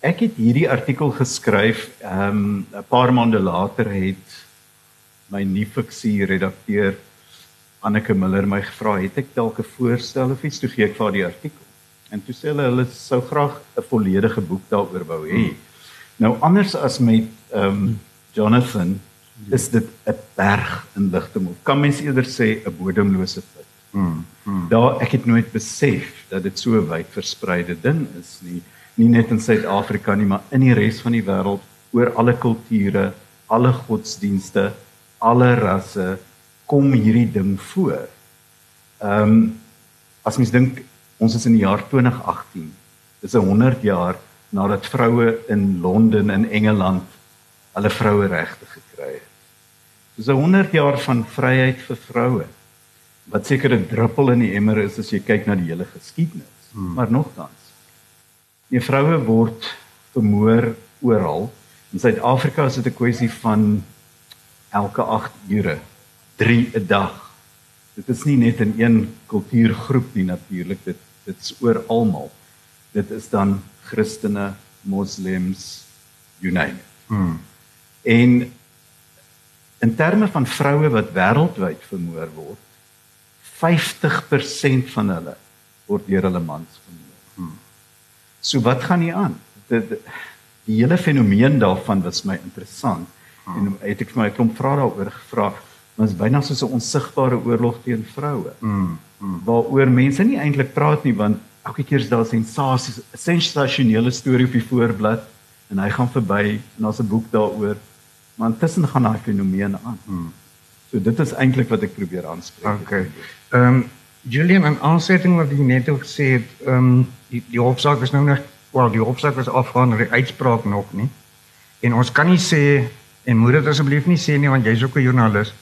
ek het hierdie artikel geskryf ehm um, 'n paar maande later het my nuwe fiksie redakteur Anneke Miller my gevra het ek dalk 'n voorstel of iets toe gee ek vir die artikel. En toe sê hulle hulle sou graag 'n volledige boek daaroor wou hê. Hmm. Nou anders as met ehm um, Jonathan is dit 'n berg inligting of kan mens eerder sê 'n bodemlose put. Hmm. hmm. Daar ek het nooit besef dat dit so wyd verspreide ding is nie, nie net in Suid-Afrika nie, maar in die res van die wêreld oor alle kulture, alle godsdienste, alle rasse kom hierdie ding voor. Ehm um, as mens dink ons is in die jaar 2018. Dis 'n 100 jaar nadat vroue in Londen en Engeland hulle vroue regte gekry het. Dis 'n 100 jaar van vryheid vir vroue. Wat seker 'n druppel in die emmer is as jy kyk na die hele geskiedenis. Hmm. Maar nogtans. Die vroue word vermoor oral. In Suid-Afrika is dit 'n kwessie van elke 8 ure, 3 'n dag. Dit is nie net in een kultuurgroep nie natuurlik, dit dit is oor almal. Dit is dan Christene, Moslems, you name it. Hmm. En in terme van vroue wat wêreldwyd vermoor word, 50% van hulle word deur hulle mans vermoor. So wat gaan hier aan? Die, die hele fenomeen daarvan was my interessant hmm. en het ek vir my klomp vrae daaroor gevra. Dit is byna soos 'n onsigbare oorlog teen vroue. Hmm. hmm. Waaroor mense nie eintlik praat nie want elke keer is daar 'n sensasie, 'n sensasionele storie op die voorblad en hy gaan verby en daar's 'n boek daaroor. Maar intussen gaan daai fenomeen aan. Hmm. So dit is eintlik wat ek probeer aanspreek. Okay. Ehm um, Julian en aansetting wat jy net ook gesê het, ehm um, die die hofsaak is nou nog wel die hofsaak is afgaan, die uitspraak nog nie. En ons kan nie sê en moet dit asseblief nie sê nie want jy's ook 'n joernalis,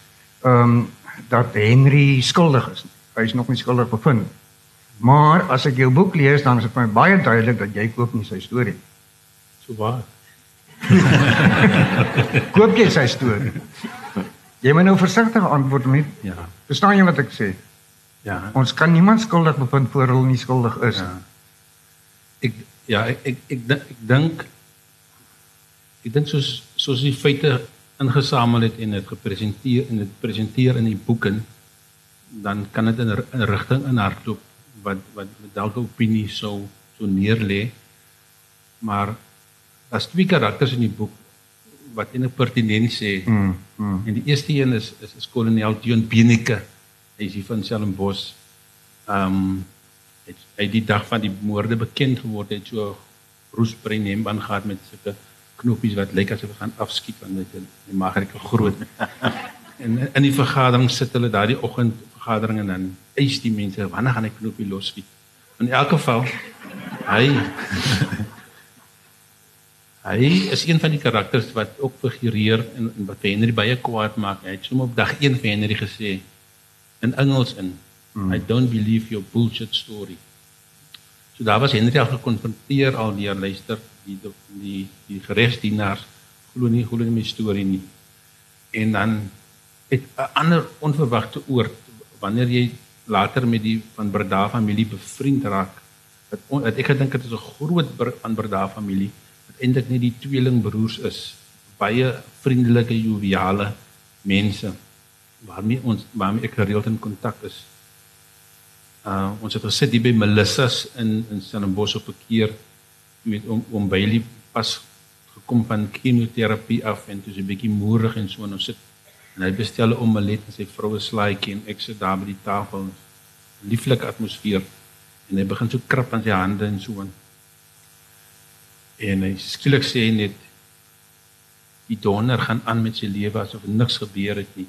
ehm um, dat Henry skuldig is. Hy is nog nie skuldig bevind nie. Maar as ek jou boek lees, dan is dit vir my baie duidelik dat jy koop nie sy storie nie. So waar. koop jy sy storie? Jy moet nou versigtig antwoord met. Ja. Verstaan jy wat ek sê? Ja. Ons kan niemand skuldig bevind voor hulle nie skuldig is ja. Ek ja, ek ek ek, ek, ek dink ek dink soos soos die feite ingesamel het en dit gepresenteer en dit presenteer in die boeke dan kan dit in 'n rigting in hardloop wat wat dalk opinie sou so neerlê. Maar daar's twee karakters in die boek wat in 'n pertinent sê. Mm, mm. En die eerste een is is, is kolonel Dion Benike. Hy is hier van Stellenbosch. Ehm um, het hy die dag van die moorde bekend geword het so roesbrein hemband gehad met sulke knoppies wat lyk asof hy gaan afskiet want dit is magrik groot. en in die vergadering sit hulle daardie oggend vergadering en dan eis die mense wanneer gaan ek knoppie losskiet. In elk geval hy hy is een van die karakters wat ook figureer en, en wat Henry baie kwaad maak. Hy het sommer op dag 1 vir Henry gesê in Engels in mm. I don't believe your bullshit story. So daar was Henry al gekonfronteer al deur luister die die die geregsdienaars glo nie glo nie my storie nie. En dan het 'n ander onverwagte oord wanneer jy later met die van Breda familie bevriend raak wat, wat ek gedink het is 'n groot van Breda familie wat eintlik net die tweelingbroers is baie vriendelike joviale mense waarmee ons waarmee ek gereeld in kontak is. Uh ons het gesit hier by Melissa's in in Stellenbosch op 'n keer met om om Bailey pas gekom van chemoterapie af en toe so 'n bietjie moerig en so en ons sit En hy bestel 'n omelet en sy vroue slaaitjie en ek sit daar by die tafel. Lieflike atmosfeer. En hy begin so krap aan sy hande en so aan. En hy skielik sê net die donor gaan aan met sy lewe asof niks gebeur het nie.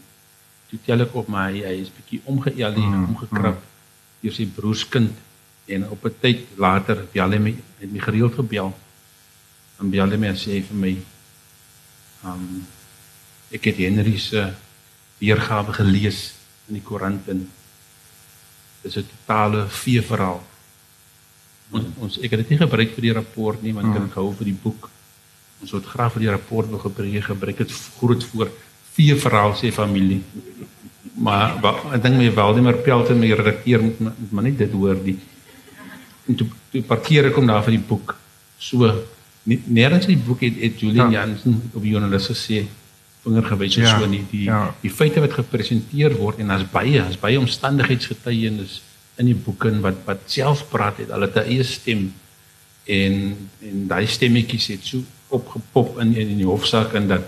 Toe tel ek op my hy is bietjie omgeël en mm, omgekrap mm. deur sy broerskind en op 'n tyd later bel hy my het my gereeld gebel. En bel hy my en sê vir my um ek het Henry se weergawe gelees in die koerant en dis 'n totale vee verhaal. Ons, ons ek het dit nie gebruik vir die rapport nie want ek het gehou vir die boek. Ons het graag vir die rapport wil gebruik gebruik dit groot voor vee verhaal sê familie. Maar wat, ek dink my Waldemar Pelton my redakteur moet maar net dit hoor die en toe, toe parkeer ek hom daar vir die boek. So Nergens in die boek het, het Julian Ja. Jansen op joernalis gesê vinger gewys of Ja, so nie die ja. die feite wat gepresenteer word en daar's baie daar's baie omstandigheidsgetuienis in die boeke wat wat self praat het hulle het 'n eie stem en en daai stemmetjies het so opgepop in in die hofsaak en dat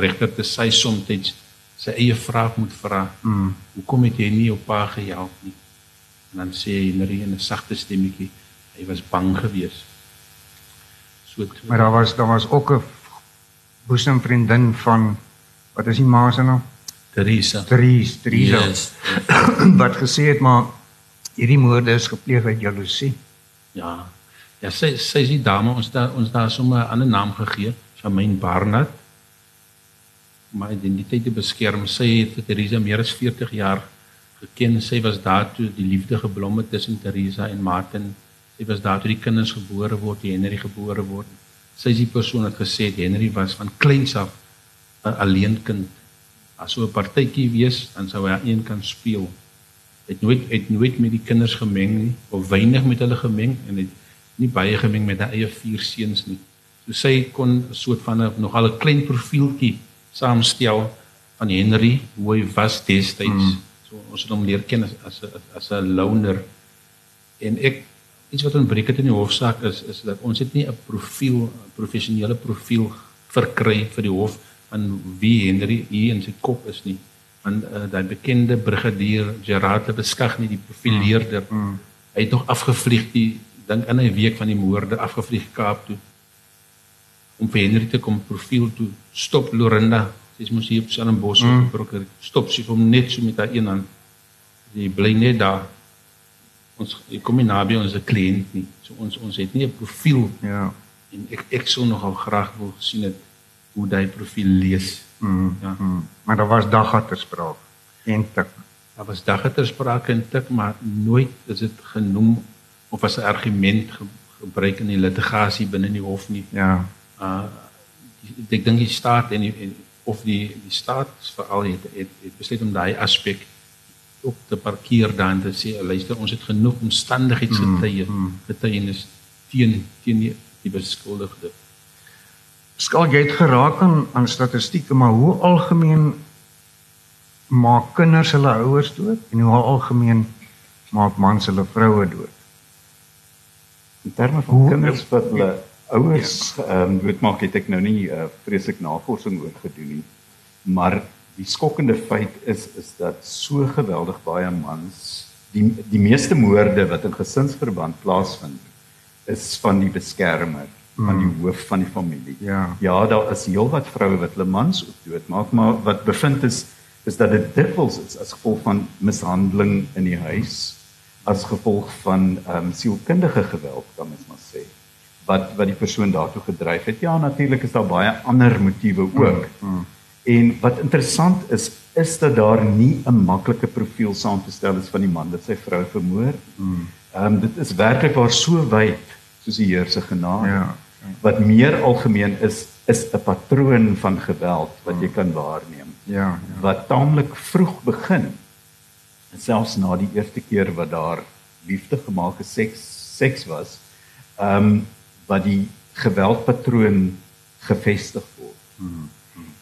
regter te sy soms sy eie vraag moet vra Mm. hoekom het jy nie jou pa gehelp nie en dan sê Henry in 'n sagte stemmetjie hy was bang geweest so toe- Maar daar was daar was ook 'n boesemvriendin van wat is die ma se naam? Teresa Therese, Theresa Yes. wat gesê het maar hierdie moorde is gepleeg uit jaloesie. Ja. Ja, sy sy is die dame ons daar ons daar sommer 'n ander naam gegee, Charmaine Barnard. Om my identiteit te beskerm. Sy het vir Teresa meer as 40 jaar geken. Sy was daar toe die liefde geblom het tussen Teresa en Martin. Sy was daar toe die kinders gebore word, die Henry gebore word. Sy is die persoon wat gesê het Henry was van kleins af 'n alleenkind. As so 'n partytjie wees, dan sou hy een kan speel het nooit het nooit met die kinders gemeng nie of weinig met hulle gemeng en het nie baie gemeng met haar eie vier seuns nie. So sy kon 'n soort van 'n nogal 'n klein profieltjie saamstel van Henry hoe hy was destyds. Mm. So ons het hom leer ken as as 'n as 'n loner. En ek iets wat ontbreek het in die hofsaak is is dat ons het nie 'n profiel 'n professionele profiel verkry vir die hof van wie Henry hier in sy kop is nie van uh, daai bekende brigadier Gerard de Beskag nie die profileerder. Mm. Hy het nog afgevlieg die dink in 'n week van die moorde afgevlieg Kaap toe om vir Henry te kom profiel toe stop Lorinda. Sy's mos hier op Stellenbosch mm. opgebroke. Stop sy hom net so met haar een hand. Sy bly net daar. Ons ek kom nie naby ons kliënt nie. So ons ons het nie 'n profiel Ja. en ek ek sou nogal graag wil sien het hoe daai profiel lees. Mm. Ja. Mm. Maar daar was dagga ter sprake. En tik. Daar was dagga ter sprake in tik, maar nooit is dit genoem of as 'n argument ge gebruik in die litigasie binne die hof nie. Ja. Uh ek dink die staat en, die, en of die die staat veral het het, het besluit om daai aspek op te parkeer dan te sê luister ons het genoeg omstandigheidsgetuie Mm, getuienis teen teen die, die beskuldigde. Skal jy het geraak aan aan statistieke, maar hoe algemeen maak kinders hulle ouers dood en hoe algemeen maak mans hulle vroue dood? In terme van kinders wat hulle ouers ehm um, doodmaak het ek nou nie uh, vreeslik navorsing oor gedoen nie. Maar die skokkende feit is is dat so geweldig baie mans die die meeste moorde wat in gesinsverband plaasvind is van die beskermer, van die hoof van die familie. Ja. Ja, daar is heelwat vroue wat hulle mans ook doodmaak, maar wat bevind is is dat dit dikwels is as gevolg van mishandeling in die huis, as gevolg van ehm um, sielkundige geweld, kan mens maar sê, wat wat die persoon daartoe gedryf het. Ja, natuurlik is daar baie ander motiewe ook. Mm. En wat interessant is, is dat daar nie 'n maklike profiel saam te stel is van die man wat sy vrou vermoor. Mm. Ehm um, dit is werklik waar so wyd soos die Heer se genade. Ja. Wat meer algemeen is, is 'n patroon van geweld wat jy kan waarneem Ja. ja. wat taamlik vroeg begin. Selfs na die eerste keer wat daar liefdegemaakte seks seks was, ehm um, wat die geweldpatroon gevestig word. Mm.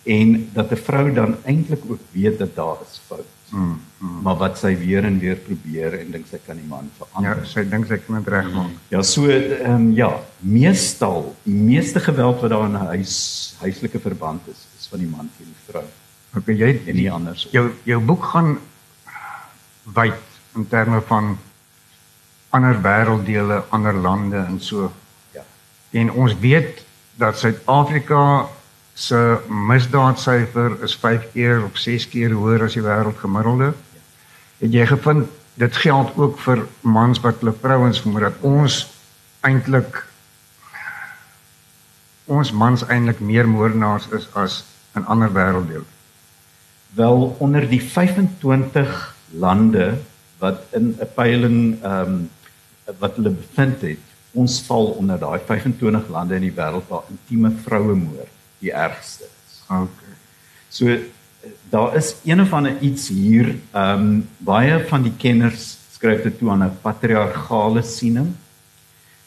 En dat 'n vrou dan eintlik ook weet dat daar is fout. Mm. Mm. Maar wat sy weer en weer probeer en dink sy kan die man verander. Ja, sy dink sy kan dit regmaak. Ja, so ehm um, ja, meestal die meeste geweld wat daar in 'n huis huislike verband is, is van die man teen die vrou Okay, jy en nie andersom. jou jou boek gaan wyd in terme van ander wêrelddele, ander lande en so. En ons weet dat Suid-Afrika se misdaadsyfer is 5 keer of 6 keer hoër as die wêreldgemiddelde. Het jy gevind dit geld ook vir mans wat hulle vrouens vermoor dat ons eintlik ons mans eintlik meer moordenaars is as in ander wêrelddele. Wel onder die 25 lande wat in 'n peiling ehm um, wat hulle bevind het, ons val onder daai 25 lande in die wêreld waar intieme vrouemoord die ergste is. Okay. So eh, daar is een of ander iets hier ehm um, baie van die kenners skryf dit toe aan 'n patriargale siening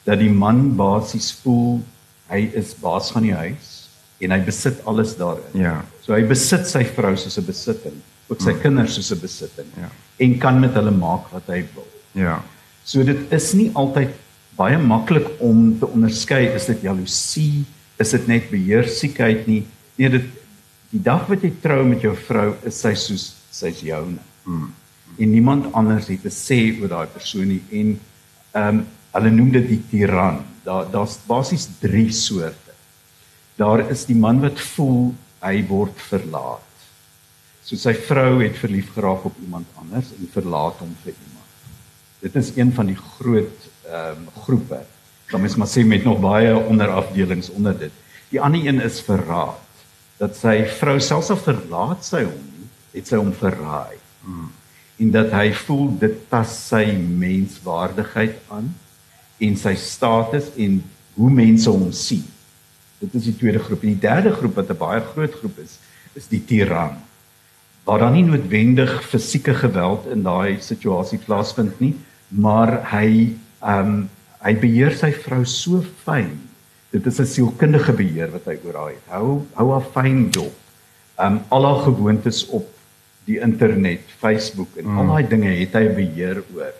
dat die man basies voel hy is baas van die huis en hy besit alles daarin. Ja. So hy besit sy vrou soos 'n besitting, ook sy kinders soos 'n besitting Ja. en kan met hulle maak wat hy wil. Ja. So dit is nie altyd baie maklik om te onderskei is dit jaloesie, is dit net beheersiekheid nie. Nee, dit die dag wat jy trou met jou vrou is sy soos sy's joune. Hmm. En niemand anders het 'n sê oor daai persoon nie en ehm um, hulle noem dit die tiran. Daar daar's basies 3 soorte. Daar is die man wat voel hy word verlaat. So sy vrou het verlief geraak op iemand anders en verlaat hom vir iemand. Dit is een van die groot ehm um, groepe. Dan mens maar sê met nog baie onderafdelings onder dit. Die ander een is verraad. Dat sy vrou selfs al verlaat sy hom nie, het sy hom verraai. Hmm. En dat hy voel dit tas sy menswaardigheid aan en sy status en hoe mense hom sien. Dit is die tweede groep. En die derde groep wat 'n baie groot groep is, is die tiran. Waar dan nie noodwendig fisieke geweld in daai situasie plaasvind nie, maar hy um, hy beheer sy vrou so fyn. Dit is 'n sielkundige beheer wat hy oor haar het. Hou hou haar fyn dop. Ehm um, al haar gewoontes op die internet, Facebook en al daai dinge het hy beheer oor.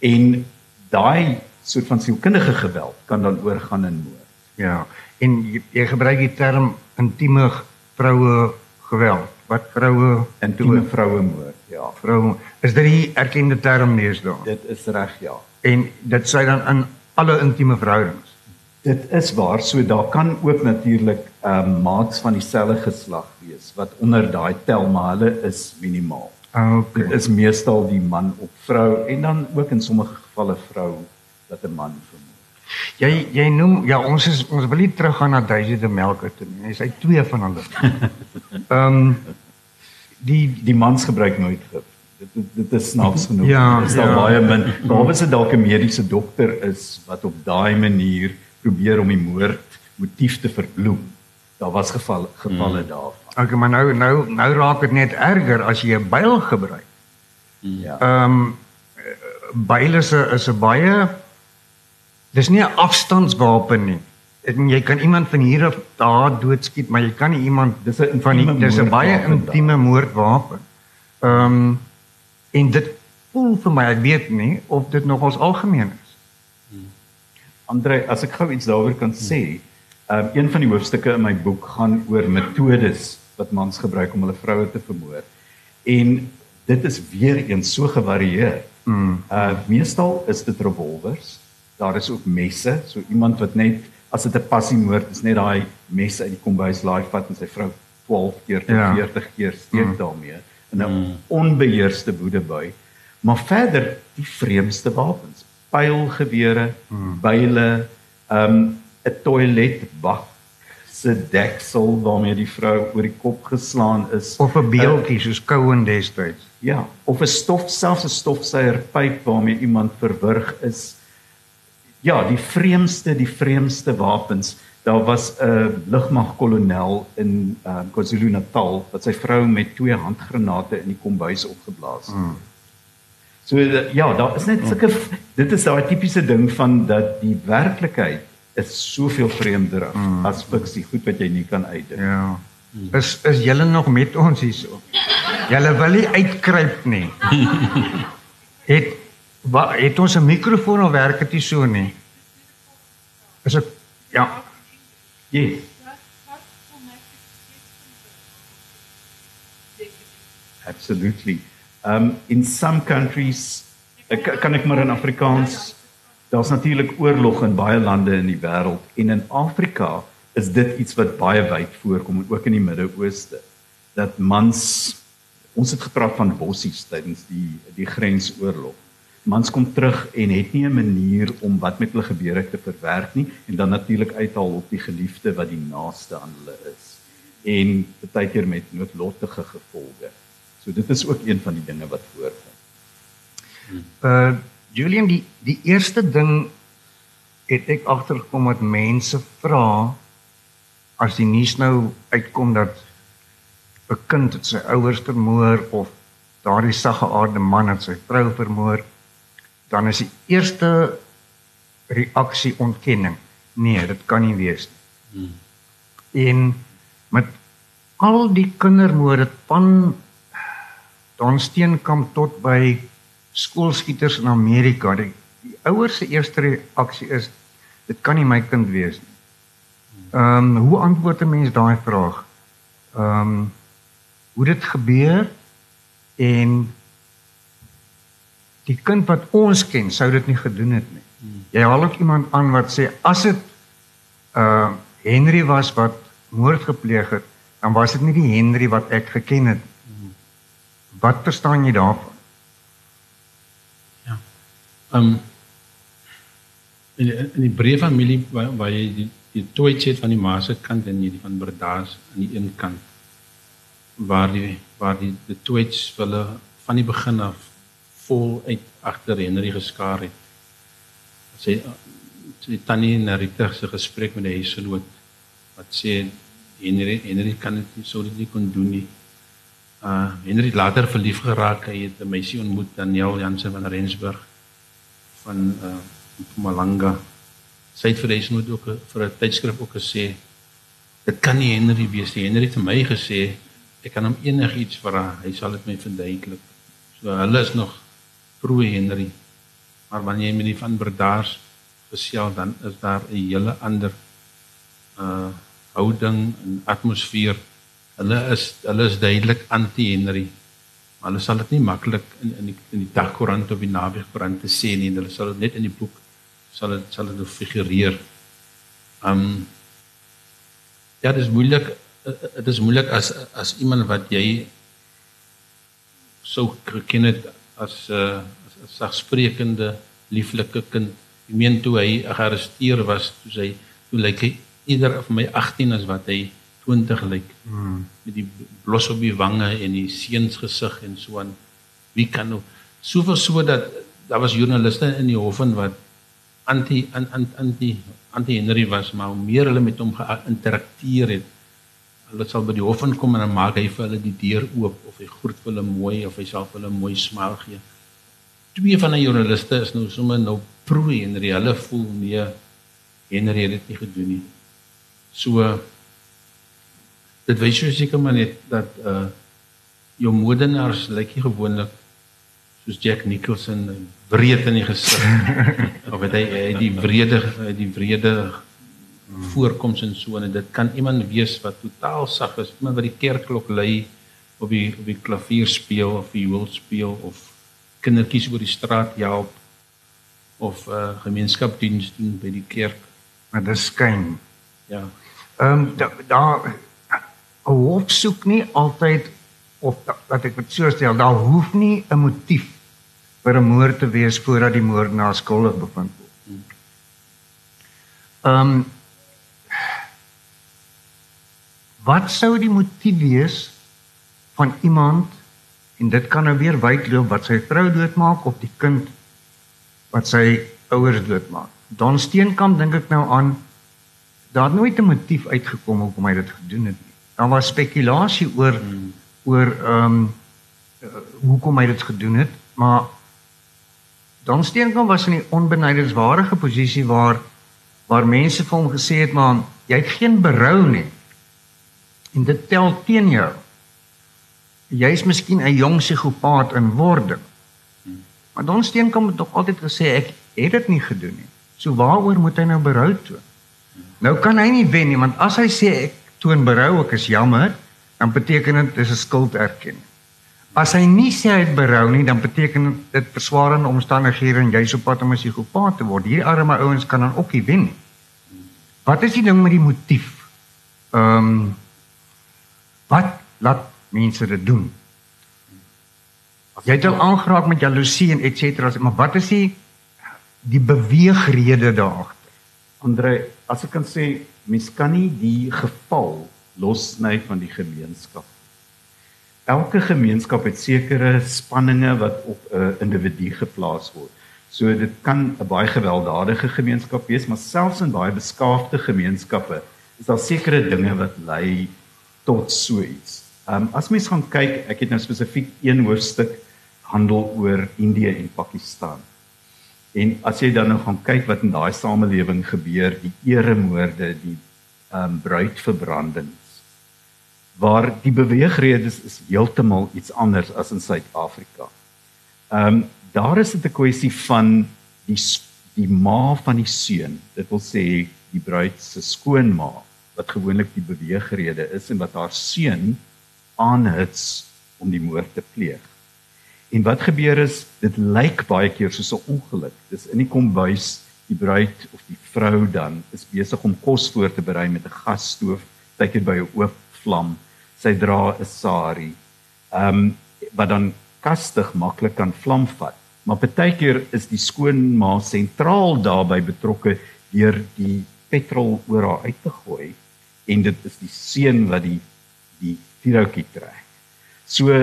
En daai soort van sielkundige geweld kan dan oorgaan in moord. Ja. En jy, jy gebruik die term intieme vroue geweld. Wat vroue Intieme vroue moord, ja. vrou is dit die erkende term deesdae. Dit is reg, ja. En dit sê dan in alle intieme verhoudings. Dit is waar so daar kan ook natuurlik ehm um, maats van dieselfde geslag wees wat onder daai tel maar hulle is minimaal. Okay. Dit is meestal die man op vrou en dan ook in sommige gevalle vrou wat 'n man vermoor. Jy jy noem ja ons is ons wil nie teruggaan na duisende melke toe nie. Hy sê twee van hulle. Ehm um, die Die mans gebruik nooit gif. Dit dit, is snaaks genoeg. Ja, is daar ja. baie min. Behalwe as dit dalk 'n mediese dokter is wat op daai manier probeer om die moord motief te verbloem. Daar was gevalle gevalle mm. daarvan. Okay, maar nou nou nou raak dit net erger as jy 'n byl gebruik. Ja. Ehm um, byl is 'n is 'n baie dis nie 'n afstandswapen nie. Meen jy kan iemand van hier af daar doodskiet, maar jy kan nie iemand Dis 'n van die dis 'n baie intieme moordwapen. Ehm um, en dit voel vir my, ek weet nie of dit nogals algemeen is. Andre, as ek gou iets daaroor kan sê, um, een van die hoofstukke in my boek gaan oor metodes wat mans gebruik om hulle vroue te vermoor. En dit is weer eens so gevarieer. Mm. Uh meestal is dit revolvers. Daar is ook messe, so iemand wat net as dit 'n passiemoord is, net daai mes uit die kombuis laai vat en sy vrou 12 keer tot Ja. 40 keer steek Mm. daarmee in 'n onbeheerste woedebui. Maar verder die vreemdste wapens, pylgewere, byle, um 'n toiletbak se deksel waarmee die vrou oor die kop geslaan is. Of 'n beeltjie soos Cowan destyds. Ja, of 'n stof selfs 'n stofsuierpyp waarmee iemand verwrig is. Ja, die vreemdste, die vreemdste wapens. Daar was 'n lugmagkolonel in uh, KwaZulu-Natal wat sy vrou met twee handgranate in die kombuis opgeblaas het. Mm. So uh, ja, daar is net sulke v- dit is daai tipiese ding van dat die werklikheid is soveel vreemder Mm. as fiksie, goed wat jy nie kan uitdink. Ja. Is is julle nog met ons hierso? Julle wil nie uitkruip nie. Het wa, het ons 'n mikrofoon of werk dit so nie? Is ek ja, Yes. Absolutely. Um in some countries ek, kan ek maar in Afrikaans daar's natuurlik oorlog in baie lande in die wêreld en in Afrika is dit iets wat baie wyd voorkom en ook in die Midde-Ooste dat mans ons het gepraat van bossies tydens die die grensoorlog. Mans kom terug en het nie 'n manier om wat met hulle gebeur het te verwerk nie en dan natuurlik uithaal op die geliefde wat die naaste aan hulle is en baie keer met noodlottige gevolge. So dit is ook een van die dinge wat voorkom. uh Julian die die eerste ding het ek agtergekom dat mense vra as die nuus nou uitkom dat 'n kind het sy ouers vermoor of daardie saggeaarde man het sy vrou vermoor dan is die eerste reaksie ontkenning. Nee, dit kan nie wees nie. Hmm. En met al die kindermoorde van Don Steenkamp tot by skoolskieters in Amerika, die, die ouers se eerste reaksie is dit kan nie my kind wees nie. Ehm um, hoe antwoord 'n mens daai vraag? Ehm um, hoe dit gebeur en die kind wat ons ken sou dit nie gedoen het nie. Jy haal ook iemand aan wat sê as dit uh Henry was wat moord gepleeg het, dan was dit nie die Henry wat ek geken het. Wat verstaan jy daarvan? Ja. Ehm um, in in die breë familie waar, waar jy die die tweets het van die ma se kant en die van Berdaas aan die een kant waar die waar die die tweets hulle van die begin af vol uit agter Henry geskaar het. Sy sy tannie Narita se gesprek met die huisgenoot wat sê Henry Henry kan dit nie sou dit nie kon doen nie. Uh Henry het later verlief geraak, hy het 'n meisie ontmoet, Daniel Jansen van Rensburg van uh Malanga. Sy het vir die huisgenoot ook vir 'n tydskrif ook gesê dit kan nie Henry wees nie. Henry het vir my gesê ek kan hom enigiets vra, hy sal dit my verduidelik. So hulle is nog pro Henry. Maar wanneer jy met die van Berdaars gesels dan is daar 'n hele ander uh houding en atmosfeer. Hulle is hulle is duidelik anti-Henry. Maar hulle sal dit nie maklik in in die in die dagkoerant of die naweekkoerant te sê nie. Hulle sal dit net in die boek sal dit sal dit figureer. Um ja, dit is moeilik dit is moeilik as as iemand wat jy sou geken het as 'n uh, as 'n sagsprekende lieflike kind. Ek meen toe hy gearresteer was, toe hy toe lyk hy eerder of my 18 as wat hy 20 lyk. Hmm. Met die blos op die wange en die seunsgesig en so aan. Wie kan nou soveel so dat daar was joernaliste in die hof en wat anti anti anti Henry was, maar hoe meer hulle met hom geïnterakteer het, hulle sal by die hof inkom en dan maak hy vir hulle die deur oop of hy groet vir hulle mooi of hy sal vir hulle mooi smile gee. Twee van die joernaliste is nou sommer nou pro Henry. Hulle voel nee Henry het dit nie gedoen nie. So dit wys jy seker maar net dat uh jou moordenaars lyk nie gewoonlik soos Jack Nicholson breed in die gesig of het hy, hy die wrede die wrede voorkoms en so en dit kan iemand wees wat totaal sag is, iemand wat die kerkklok lui of die op die klavier speel of die wil speel of kindertjies oor die straat help of 'n uh, gemeenskapsdiens doen by die kerk. Maar dis skyn. Ja. Ehm um, daar da, 'n hof soek nie altyd of dat ek dit so stel, daar hoef nie 'n motief vir 'n moord te wees voordat die moordenaar skuldig bevind word. Ehm um, Wat sou die motief wees van iemand en dit kan nou weer wydloop wat sy vrou doodmaak of die kind wat sy ouers doodmaak. Don Steenkamp dink ek nou aan daar nooit 'n motief uitgekom hoekom hy dit gedoen het nie. Daar was spekulasie oor hmm. oor ehm um, hoekom hy dit gedoen het, maar Don Steenkamp was in 'n onbenadigbare posisie waar waar mense vir hom gesê het maar jy het geen berou nie en dit tel teen jou. Jy's miskien 'n jong psigopaat in wording. Maar Don Steenkamp het tog altyd gesê ek het dit nie gedoen nie. So waaroor moet hy nou berou toon? Nou kan hy nie wen nie want as hy sê ek toon berou, ek is jammer, dan beteken dit dis 'n skulderkenning. As hy nie sê hy het berou nie, dan beteken dit verswaarende omstandighede en jy's op pad om 'n psigopaat te word. Hierdie arme ouens kan dan ook nie wen nie. Wat is die ding met die motief? Ehm um, Wat laat mense dit doen? Jy het al aangeraak met jaloesie en et cetera, maar wat is die die beweegrede daar agter? Andre, as ek kan sê, mens kan nie die geval lossny van die gemeenskap. Elke gemeenskap het sekere spanninge wat op 'n individu geplaas word. So dit kan 'n baie gewelddadige gemeenskap wees, maar selfs in baie beskaafde gemeenskappe is daar sekere dinge wat lei tot so iets. Ehm um, as mens gaan kyk, ek het nou spesifiek een hoofstuk handel oor Indië en Pakistan. En as jy dan nou gaan kyk wat in daai samelewing gebeur, die eremoorde, die ehm um, bruidverbrandings waar die beweegredes is heeltemal iets anders as in Suid-Afrika. Ehm um, daar is dit 'n kwessie van die die ma van die seun. Dit wil sê die bruid se skoonma wat gewoonlik die beweegrede is en wat haar seun aanhits om die moord te pleeg. En wat gebeur is dit lyk baie keer soos 'n ongeluk. Dis in die kombuis die bruid of die vrou dan is besig om kos voor te berei met 'n gasstoof, tydjie by 'n oop vlam. Sy dra 'n sari. Ehm um, wat dan kastig maklik kan vlam vat. Maar baie keer is die skoonma sentraal daarbey betrokke deur die petrol oor haar uit te gooi en dit is die seun wat die die vuurhoutjie trek. So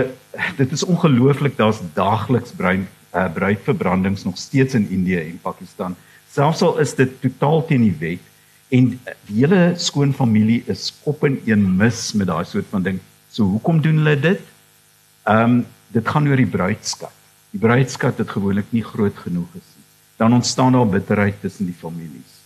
dit is ongelooflik daar's daagliks bruin uh, bruidverbrandings nog steeds in Indië en Pakistan. Selfs al is dit totaal teen die wet en die hele skoonfamilie is kop in een mis met daai soort van ding. So hoekom doen hulle dit? Ehm um, dit gaan oor die bruidskat. Die bruidskat het gewoonlik nie groot genoeg gesien. Dan ontstaan daar bitterheid tussen die families.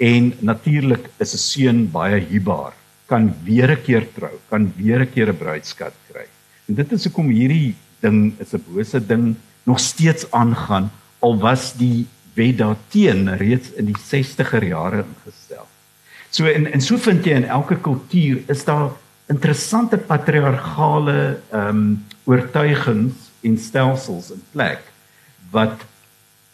En natuurlik is 'n seun baie hubaar, kan weer 'n keer trou, kan weer 'n keer 'n bruidskat kry. En dit is hoekom hierdie ding is 'n bose ding nog steeds aangaan al was die wet daarteen reeds in die 60er jare ingestel. So en en so vind jy in elke kultuur is daar interessante patriargale ehm um, oortuigings en stelsels in plek wat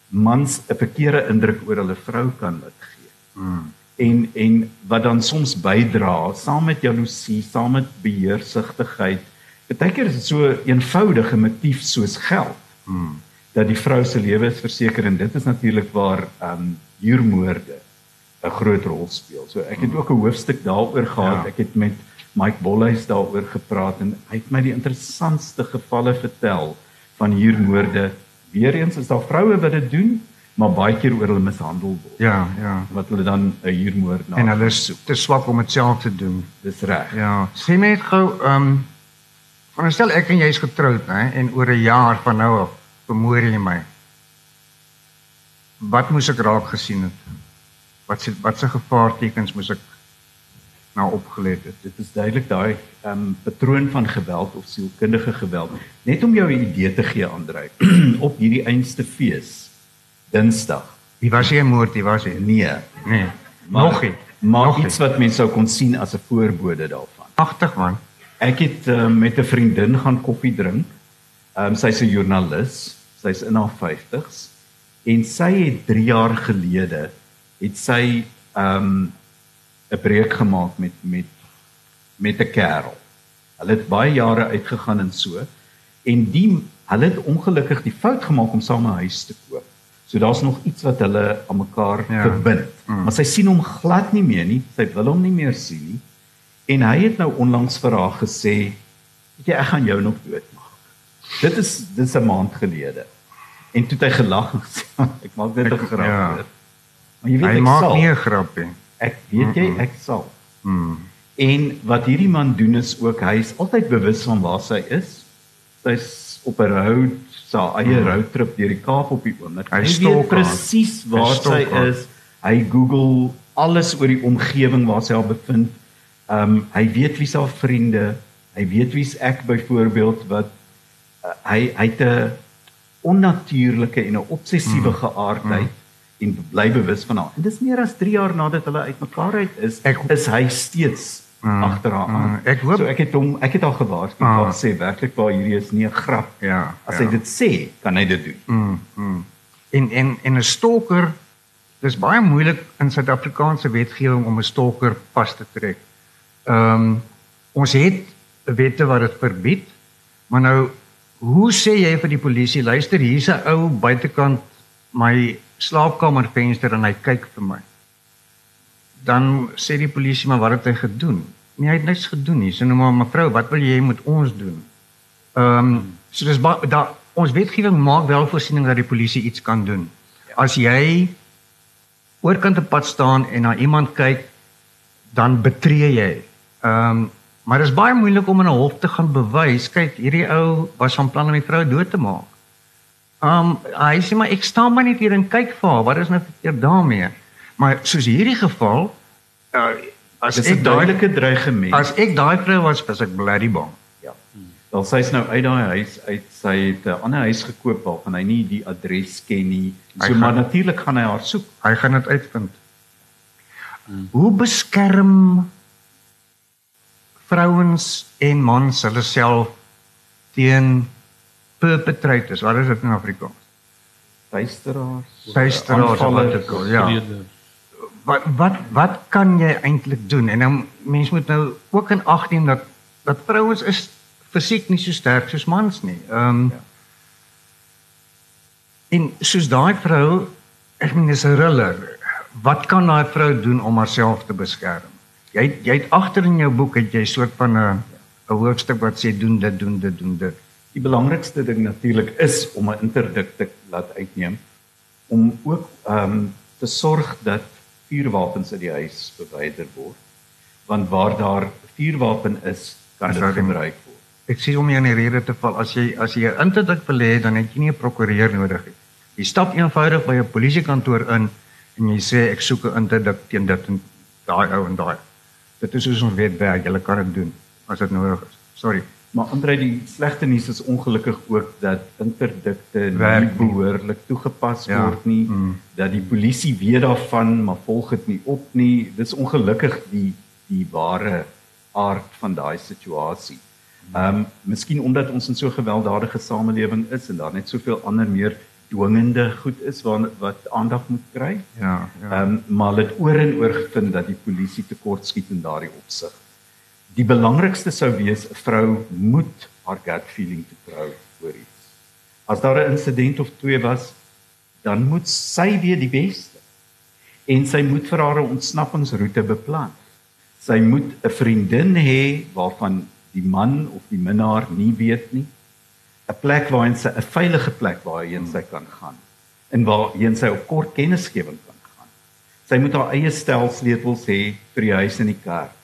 mans 'n verkeerde indruk oor hulle vrou kan laat Hmm. En en wat dan soms bydra saam met jaloesie, saam met beheersigtigheid. Partykeer is dit so eenvoudige motief soos geld. Hmm. Dat die vrou se lewe is verseker en dit is natuurlik waar ehm um, huurmoorde 'n groot rol speel. So ek het hmm. ook 'n hoofstuk daaroor gehad. Ja. Ek het met Mike Bolhuis daaroor gepraat en hy het my die interessantste gevalle vertel van huurmoorde. Weereens is daar vroue wat dit doen maar baie keer oor hulle mishandel word. Ja, ja. Wat hulle dan 'n huurmoord na. En hulle is te swak om dit self te doen. Dis reg. Ja. Sê net gou, ehm um, veronderstel ek en jy is getroud, hè, en oor 'n jaar van nou af vermoor jy my. Wat moes ek raak gesien het? Wat se wat se gevaartekens moes ek nou opgelet het? Dit is duidelik daai ehm um, patroon van geweld of sielkundige geweld. Net om jou 'n idee te gee, Andrej, op hierdie einste fees Dinsdag. Wie was jy moord? Wie was jy? Nee. Nee. Maar, nog nie. Maar nog iets wat mense sou kon sien as 'n voorbode daarvan. Agtig man. Ek het uh, met 'n vriendin gaan koffie drink. Ehm um, sy's 'n joernalis. Sy's in haar 50's en sy het 3 jaar gelede het sy ehm um, 'n breek gemaak met met met 'n kerel. Hulle het baie jare uitgegaan en so en die hulle het ongelukkig die fout gemaak om saam 'n huis te koop. So daar's nog iets wat hulle aan mekaar ja. verbind. Mm. Maar sy sien hom glad nie meer nie. Sy wil hom nie meer sien nie. En hy het nou onlangs vir haar gesê, "Weet jy, ek gaan jou nog doodmaak." Dit is dis 'n maand gelede. En toe het hy gelag en gesê, "Ek maak dit 'n grap." Ja. Maar jy weet hy ek maak sal. nie 'n grap nie. Ek weet jy, ek sal. Mm. En wat hierdie man doen is ook hy is altyd bewus van waar sy is. Sy's op 'n road sy eie mm. roadtrip deur die Kaap op die oomblik. Hy, hy weet presies waar sy is. Hy Google alles oor die omgewing waar sy al bevind. Ehm um, hy weet wie sy vriende, hy weet wie's ek byvoorbeeld wat uh, hy hy het 'n onnatuurlike en 'n obsessiewe mm. geaardheid mm. en bly bewus van haar. En dis meer as 3 jaar nadat hulle uitmekaar uit is, ek, is hy steeds mm, agter haar aan. Mm, ek hoop so ek het hom ek het al gewaarsku mm, om sê werklik waar hierdie is nie 'n grap. Ja. As ja. hy dit sê, kan hy dit doen. Mm, mm. En en en 'n stalker dis baie moeilik in Suid-Afrikaanse wetgewing om 'n stalker vas te trek. Ehm um, ons het wette wat dit verbied. Maar nou hoe sê jy vir die polisie luister hier's 'n ou buitekant my slaapkamervenster en hy kyk vir my dan sê die polisie maar wat het hy gedoen? Nee, hy het niks gedoen nie. Sy so, nou maar mevrou, wat wil jy met ons doen? Ehm um, so dis da ons wetgewing maak wel voorsiening dat die polisie iets kan doen. As jy oorkant op pad staan en na iemand kyk, dan betree jy. Ehm um, maar dit is baie moeilik om in 'n hof te gaan bewys, kyk, hierdie ou was van plan om die vrou dood te maak. Ehm um, hy sê maar ek staan maar net hier en kyk vir haar. Wat is nou verkeerd daarmee? Maar soos hierdie geval, uh, As Dis ek 'n daai duidelike dreigement. as ek daai vrou was, was ek bloody bang. Ja. Wel sy's nou uit daai huis uit. Sy het 'n ander huis gekoop waarvan hy nie die adres ken nie. So gaan- maar natuurlik gaan hy haar soek. Hy gaan dit uitvind. Hoe beskerm vrouens en mans hulle self teen perpetrators? Wat is dit in Afrikaans? Luisteraars, aanvalle. wat ook al, ja. Vrede. Wat wat wat kan jy eintlik doen? En dan mense moet nou ook in ag neem dat dat vrouens is fisiek nie so sterk soos mans nie. Ehm um, Ja. En soos daai vrou, ek meen dis 'n thriller. Wat kan daai vrou doen om haarself te beskerm? Jy jy het agter in jou boek het jy soort van 'n 'n hoofstuk wat sê doen dit, doen dit, doen dit. Die belangrikste ding natuurlik is om 'n interdikt te laat uitneem om ook ehm um, te sorg dat vuurwapens uit die huis verwyder word. Want waar daar vuurwapen is, kan dit gebruik word. Ek sê om jou in die rede te val, as jy as jy 'n interdikt wil hê, dan het jy nie 'n prokureur nodig nie. Jy stap eenvoudig by 'n polisiekantoor in en jy sê ek soek 'n interdikt teen dit en daai ou en daai. Dit is soos ons weet werk, jy kan dit doen as dit nodig is. Sorry. Maar Andre, die slegte nuus is ongelukkig ook dat interdikte nie Werk nie. behoorlik toegepas Ja. word nie. Mm. Dat die polisie weet daarvan, maar volg dit nie op nie. Dis ongelukkig die die ware aard van daai situasie. Ehm um, miskien omdat ons in so 'n gewelddadige samelewing is en daar net soveel ander meer dwingende goed is wat wat aandag moet kry. Ja, ja. Ehm um, maar het oor en oor gevind dat die polisie tekortskiet in daardie opsig. Die belangrikste sou wees 'n vrou moet haar gut feeling vertrou oor iets. As daar 'n insident of twee was, dan moet sy weet die beste. En sy moet vir haar 'n ontsnappingsroete beplan. Sy moet 'n vriendin hê waarvan die man of die minnaar nie weet nie. 'n plek waarheen sy 'n veilige plek waarheen sy kan gaan en waarheen sy op kort kennisgewing kan gaan. Sy moet haar eie stel sleutels hê vir die huis en die kerk.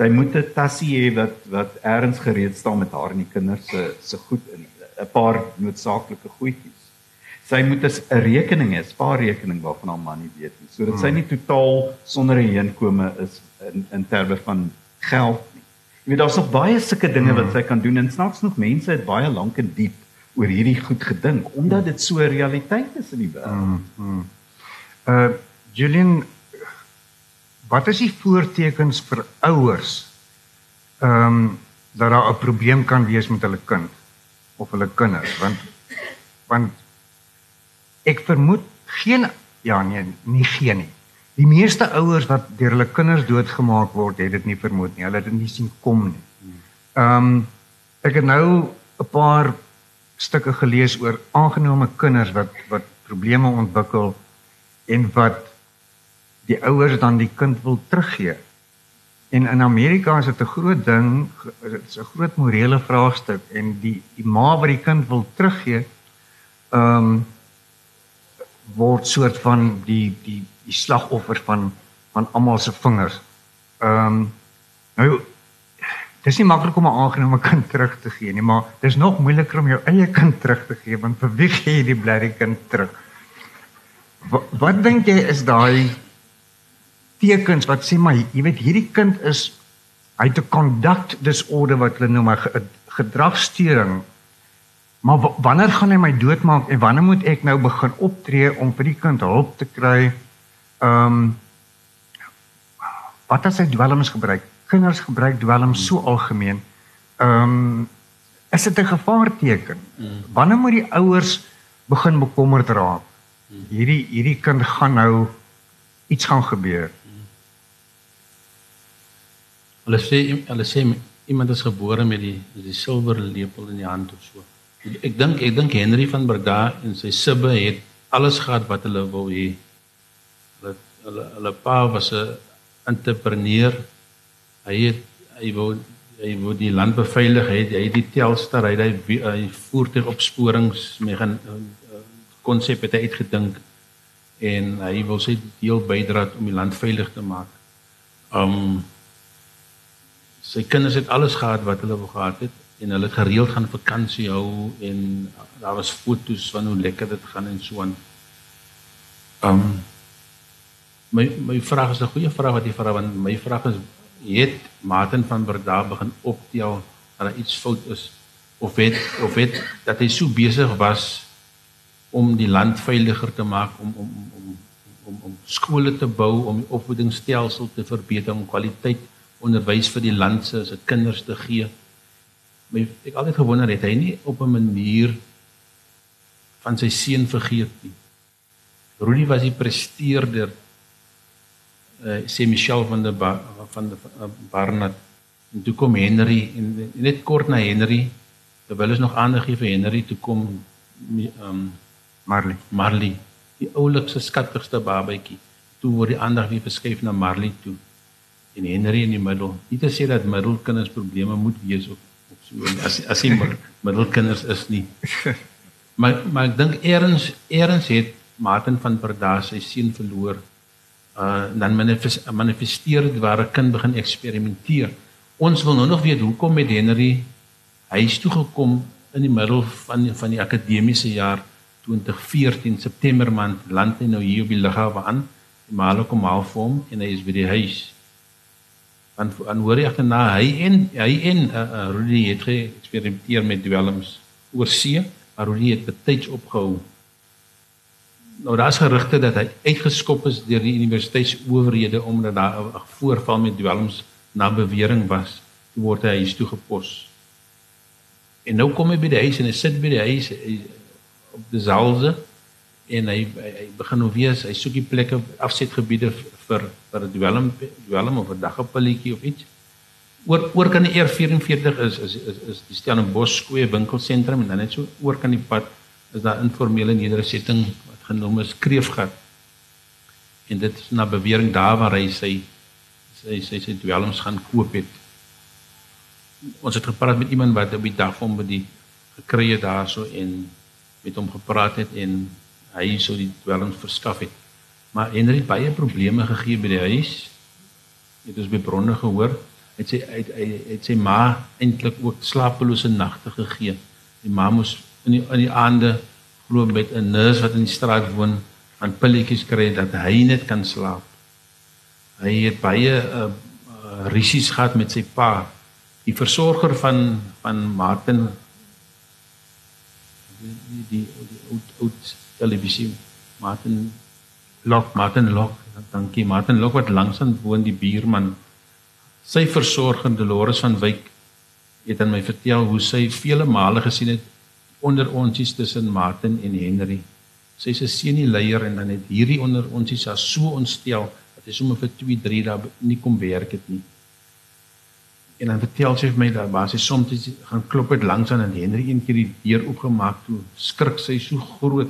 Sy moet 'n tassie hê wat wat eers gereed staan met haar en die kinders se se goed in, 'n paar noodsaaklike goedjies. Sy moet 'n rekening hê, 'n spaarrekening waarvan haar man nie weet nie, sodat sy nie totaal sonder 'n heenkome is in in terme van geld nie. Jy weet daar's nog baie sulke dinge wat sy kan doen en snaaks nog mense het baie lank en diep oor hierdie goed gedink omdat dit so 'n realiteit is in die wêreld. Uh Julian wat is die voortekens vir ouers ehm um, dat daar 'n probleem kan wees met hulle kind of hulle kinders want want ek vermoed geen ja nee nie geen nie. Die meeste ouers wat deur hulle kinders doodgemaak word, het dit nie vermoed nie. Hulle het dit nie sien kom nie. Ehm um, ek het nou 'n paar stukke gelees oor aangenome kinders wat wat probleme ontwikkel en wat die ouers dan die kind wil teruggee. En in Amerika is dit 'n groot ding, dit is 'n groot morele vraagstuk en die die ma wat die kind wil teruggee, ehm um, word soort van die die die slagoffer van van almal se vingers. Ehm um, nou dis nie maklik om 'n aangenome kind terug te gee nie, maar dis nog moeiliker om jou eie kind terug te gee want vir wie gee jy die blerrie kind terug? Wat, wat dink jy is daai tekens wat sê maar jy weet hierdie kind is hy het 'n conduct disorder wat hulle noem 'n ge- gedragstoring. Maar wanneer gaan hy my doodmaak en wanneer moet ek nou begin optree om vir die kind hulp te kry? Ehm um, wat as hy dwelms gebruik? Kinders gebruik dwelms so algemeen. Ehm um, is dit 'n gevaarteken? Wanneer moet die ouers begin bekommerd raak? Hierdie hierdie kind gaan nou iets gaan gebeur. Hulle sê hulle sê iemand is gebore met die die silwer lepel in die hand of so. Ek dink ek dink Henry van Breda en sy sibbe het alles gehad wat hulle wou hê. Hulle hulle hulle pa was 'n entrepreneur. Hy het hy wou hy wou die land beveilig. Het, hy het die Telstar, hy het hy, hy voertuigopsporings megan konsep het hy uitgedink en hy wil sy deel bydra om die land veilig te maak. Um sy kinders het alles gehad wat hulle wou gehad het en hulle gereeld gaan vakansie hou en daar was foto's van hoe lekker dit gaan en so aan. Um my my vraag is 'n goeie vraag wat jy vra want my vraag is het Martin van Berda begin optel dat daar iets fout is of het of het dat hy so besig was om die land veiliger te maak om om om om om skole te bou om die opvoedingsstelsel te verbeter om kwaliteit onderwys vir die land se se kinders te gee. Maar ek altyd gewonder het hy nie op 'n manier van sy seun vergeet nie. Rudy was die presteerder uh, sê Michelle van der ba, van der uh, Barnard en toe kom Henry en net kort na Henry terwyl ons nog aandag gee vir Henry toe kom ehm um, Marley. Marley, die oulikste skattigste babatjie. Toe word die aandag weer verskuif na Marley toe en Henry in die middel. Nie te sê dat middelkinders probleme moet wees of of so as as die middelkinders is nie. Maar maar ek dink eers eers het Martin van Perda sy seun verloor. Uh dan manifesteer dit waar 'n kind begin eksperimenteer. Ons wil nou nog weet hoekom met Henry huis toe gekom in die middel van van die akademiese jaar 2014 September maand land hy nou hier op die lughawe aan. Die maal kom al vir hom en hy is by die huis. Want aan hoor jy agterna hy en hy en uh, uh, Rudy het geëksperimenteer met dwelms oor see, maar Rudy het betyds opgehou. Nou daar's gerugte dat hy uitgeskop is deur die universiteitsowerhede omdat daar 'n voorval met dwelms na bewering was. Toe word hy huis toe gepos. En nou kom hy by die huis en hy sit by die huis hy, op die zaalse en hy, hy, hy begin nou weer hy soek die plekke afsetgebiede vir vir 'n dwelm dwelm of 'n daggepalletjie of iets. Oor oor kan die R44 is is is, is die Stellenbosch skoue winkelsentrum en dan net so oor kan die pad is daar informele nedersetting wat genoem is Kreefgat. En dit is na bewering daar waar hy sy sy sy sy dwelms gaan koop het. Ons het gepraat met iemand wat op die dag van by die gekry het daarso en met hom gepraat het en hy sou die dwelms verskaf het. Maar Henry het baie probleme gegee by die huis. Het ons by bronne gehoor. Het sy het, het, het sy ma eintlik ook slapelose nagte gegee. Die ma moes in die in die aande glo met 'n nurse wat in die straat woon aan pilletjies kry dat hy net kan slaap. Hy het baie uh, uh, risies gehad met sy pa. Die versorger van van Martin die die die oud oud televisie Martin Lok Martin Lok. Dankie Martin Lok wat langsaan woon die buurman. Sy versorger Dolores van Wyk het aan my vertel hoe sy vele male gesien het onder onsies tussen Martin en Henry. Sy's 'n seunie leier en dan het hierdie onder onsies as so ontstel dat hy sommer vir 2 3 dae nie kom werk het nie. En dan vertel sy vir my dat waar sy soms gaan klop het langs aan en Henry een keer die deur oopgemaak toe skrik sy so groot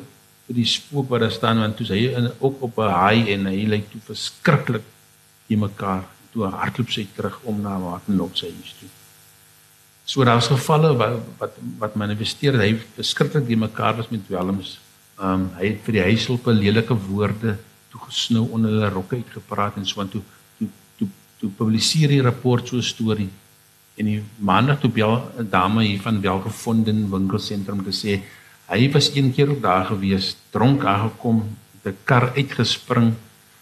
vir die spook wat daar staan want toe sy in ook op 'n haai en hy lyk toe verskriklik die mekaar toe hardloop sy terug om na Martin Lok se huis toe. So daar's gevalle wat wat wat manifesteer hy verskriklik die mekaar was met dwelms. Um hy het vir die huishulp 'n lelike woorde toegesnou onder hulle rokke uitgepraat en so aan toe toe publiseer die rapport so 'n storie en die maandag toe bel 'n dame hier van welgevonden winkelsentrum te sê hy was een keer op daar gewees dronk aangekom 'n kar uitgespring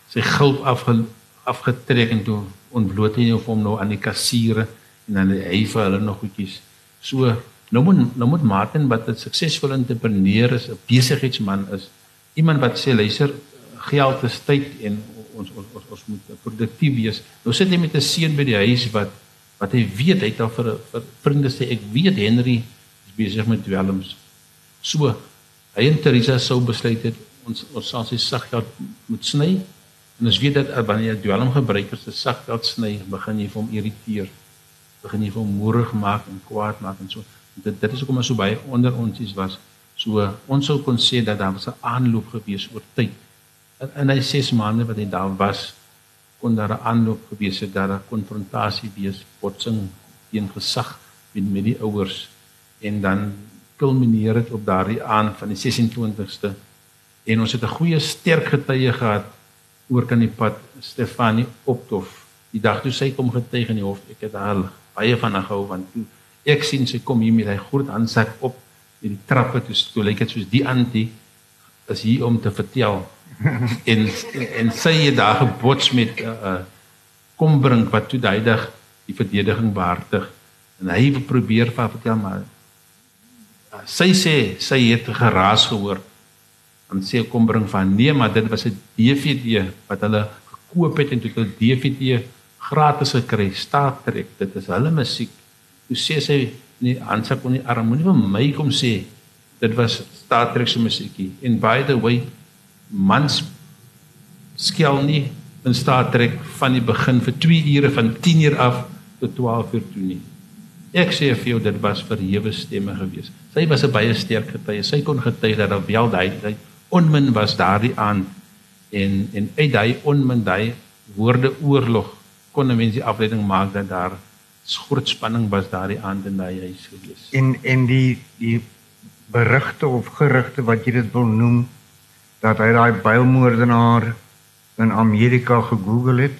sy gulp afge, afgetrek en toe ontbloot hy vir hom nou aan die kassiere en dan hy vir hulle nog goedjies so nou moet nou moet Martin wat 'n suksesvolle entrepreneur is 'n besigheidsman is iemand wat sê luister geld is tyd en ons ons ons, ons moet produktief wees. Nou sit hy met 'n seun by die huis wat wat hy weet hy het al vir vir vriende sê ek weet Henry is besig met dwelms. So hy en Teresa sou besluit het ons ons sal sy saggeld moet sny en ons weet dat wanneer jy dwelm gebruikers se saggeld sny, begin jy hom irriteer. Begin jy hom moerig maak en kwaad maak en so. Dit dit is hoekom so baie onder ons is was. So ons sou kon sê dat daar was 'n aanloop gewees oor tyd in hy 6 maande wat hy daar was kon daar 'n aanloop gewees het dat 'n konfrontasie wees botsing teen gesag met met die ouers en dan kulmineer dit op daardie aand van die 26ste en ons het 'n goeie sterk getuie gehad oor kan die pad Stefanie Optof. Die dag toe sy kom getuig in die hof ek het haar baie van haar gehou want toe ek sien sy kom hier met hy groot handsak op in die trappe toe toe lyk dit soos die antie is hier om te vertel. En en sy het daar gebots met 'n uh, kom bring wat toe duidig die verdediging behartig. En hy probeer vir vertel maar uh, sy sê sy het geraas gehoor en sê kom bring van nee maar dit was 'n DVD wat hulle gekoop het en toe hulle DVD gratis gekry staat trek dit is hulle musiek toe sê sy nee Hansa kon nie arm moenie vir my kom sê dit was Star Trek se musiekie en by the way mans skel nie in Star Trek van die begin vir 2 ure van 10 uur af tot 12 uur toe nie. Ek sê vir jou dit was verhewe stemme geweest. Sy was 'n baie sterk getuie. Sy kon getuig dat daar wel daai daai onmin was daardie aan en en uit daai onmin daai woorde oorlog kon 'n mens die afleiding maak dat daar groot spanning was daardie aand in daai huis geweest. En en die die berigte of gerugte wat jy dit wil noem dat hy daai bylmoordenaar in Amerika gegoogel het.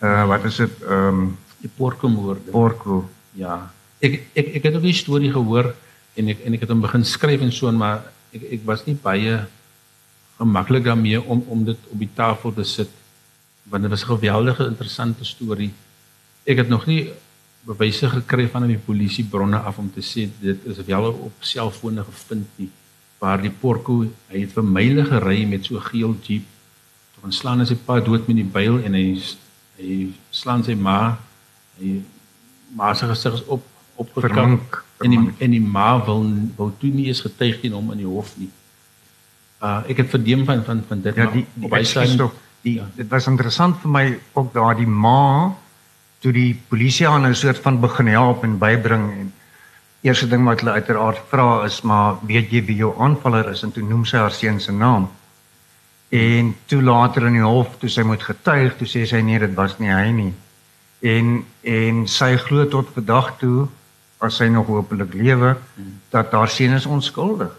Uh wat is dit? Ehm um, die Porco moorde. Porco. Ja. Ek ek ek het ook die storie gehoor en ek en ek het hom begin skryf en so maar ek ek was nie baie gemaklik daarmee om om dit op die tafel te sit want dit was 'n geweldige interessante storie. Ek het nog nie bewyse gekry van die polisie bronne af om te sê dit is wel op selfone gevind nie waar die porco hy het vir myle gery met so geel jeep. Dan slaan hy sy pa dood met die byl en hy hy slaan sy ma hy maar sy gesig is op opgekrank en die en die ma wil wil toe nie eens getuig teen hom in die hof nie. Uh ek het verdeem van van van dit ja, die, die, op sê tog die ja. dit was interessant vir my ook daar die ma toe die polisie aan 'n soort van begin help en bybring en eerste ding wat hulle uiteraard vra is maar weet jy wie jou aanvaller is en toe noem sy haar seun se naam. En toe later in die hof toe sy moet getuig, toe sê sy nee, dit was nie hy nie. En en sy glo tot vandag toe as sy nog hopelik lewe dat haar seun is onskuldig.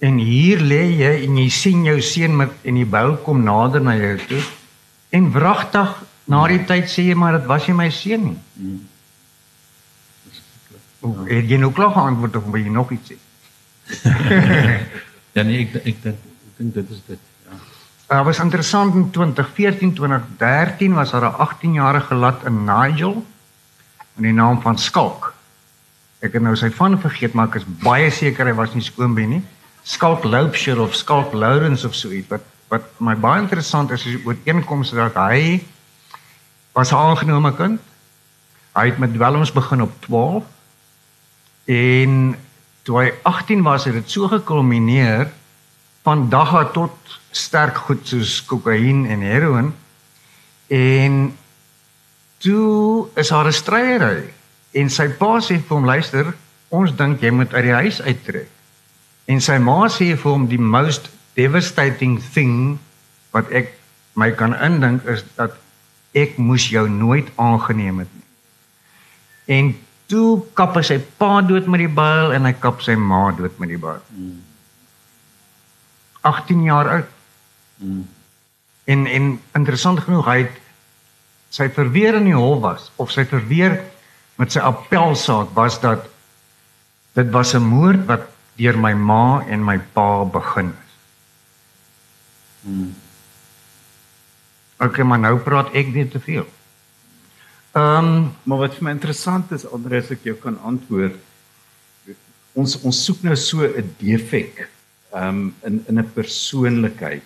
En hier lê jy en jy sien jou seun met en die bou kom nader na jou toe en wragtig na die tyd sê jy maar dit was nie my seun nie. Hmm. Oh, het jy nou klaar geantwoord of wil jy nog iets sê? ja nee, ek ek dink ek dink dit is dit. Ja. Uh, was interessant in 2014, 2013 was daar 'n 18-jarige lat in Nigel met die naam van Skalk. Ek het nou sy van vergeet, maar ek is baie seker hy was nie skoonbeen nie. Skalk Loubser of Skalk Lawrence of so iets. Wat wat my baie interessant is is oor inkomste dat hy was 'n aangenome kind. Hy het met dwelms begin op 12 En toe hy 18 was, het dit so gekulmineer van dagga tot sterk goed soos kokain en heroin. En toe is haar 'n stryery en sy pa sê vir hom luister, ons dink jy moet uit die huis uittrek. En sy ma sê vir hom die most devastating thing wat ek my kan indink is dat ek moes jou nooit aangeneem het nie. En toe kap hy sy pa dood met die byl en hy kap sy ma dood met die byl. Hmm. 18 jaar oud. Hmm. En en interessant genoeg hy het sy verweer in die hof was of sy verweer met sy appelsaak was dat dit was 'n moord wat deur my ma en my pa begin is. Hmm. Okay, maar nou praat ek net te veel. Ehm, um, maar wat vir my interessant is, Andre, as ek jou kan antwoord, ons ons soek nou so 'n defek ehm um, in in 'n persoonlikheid.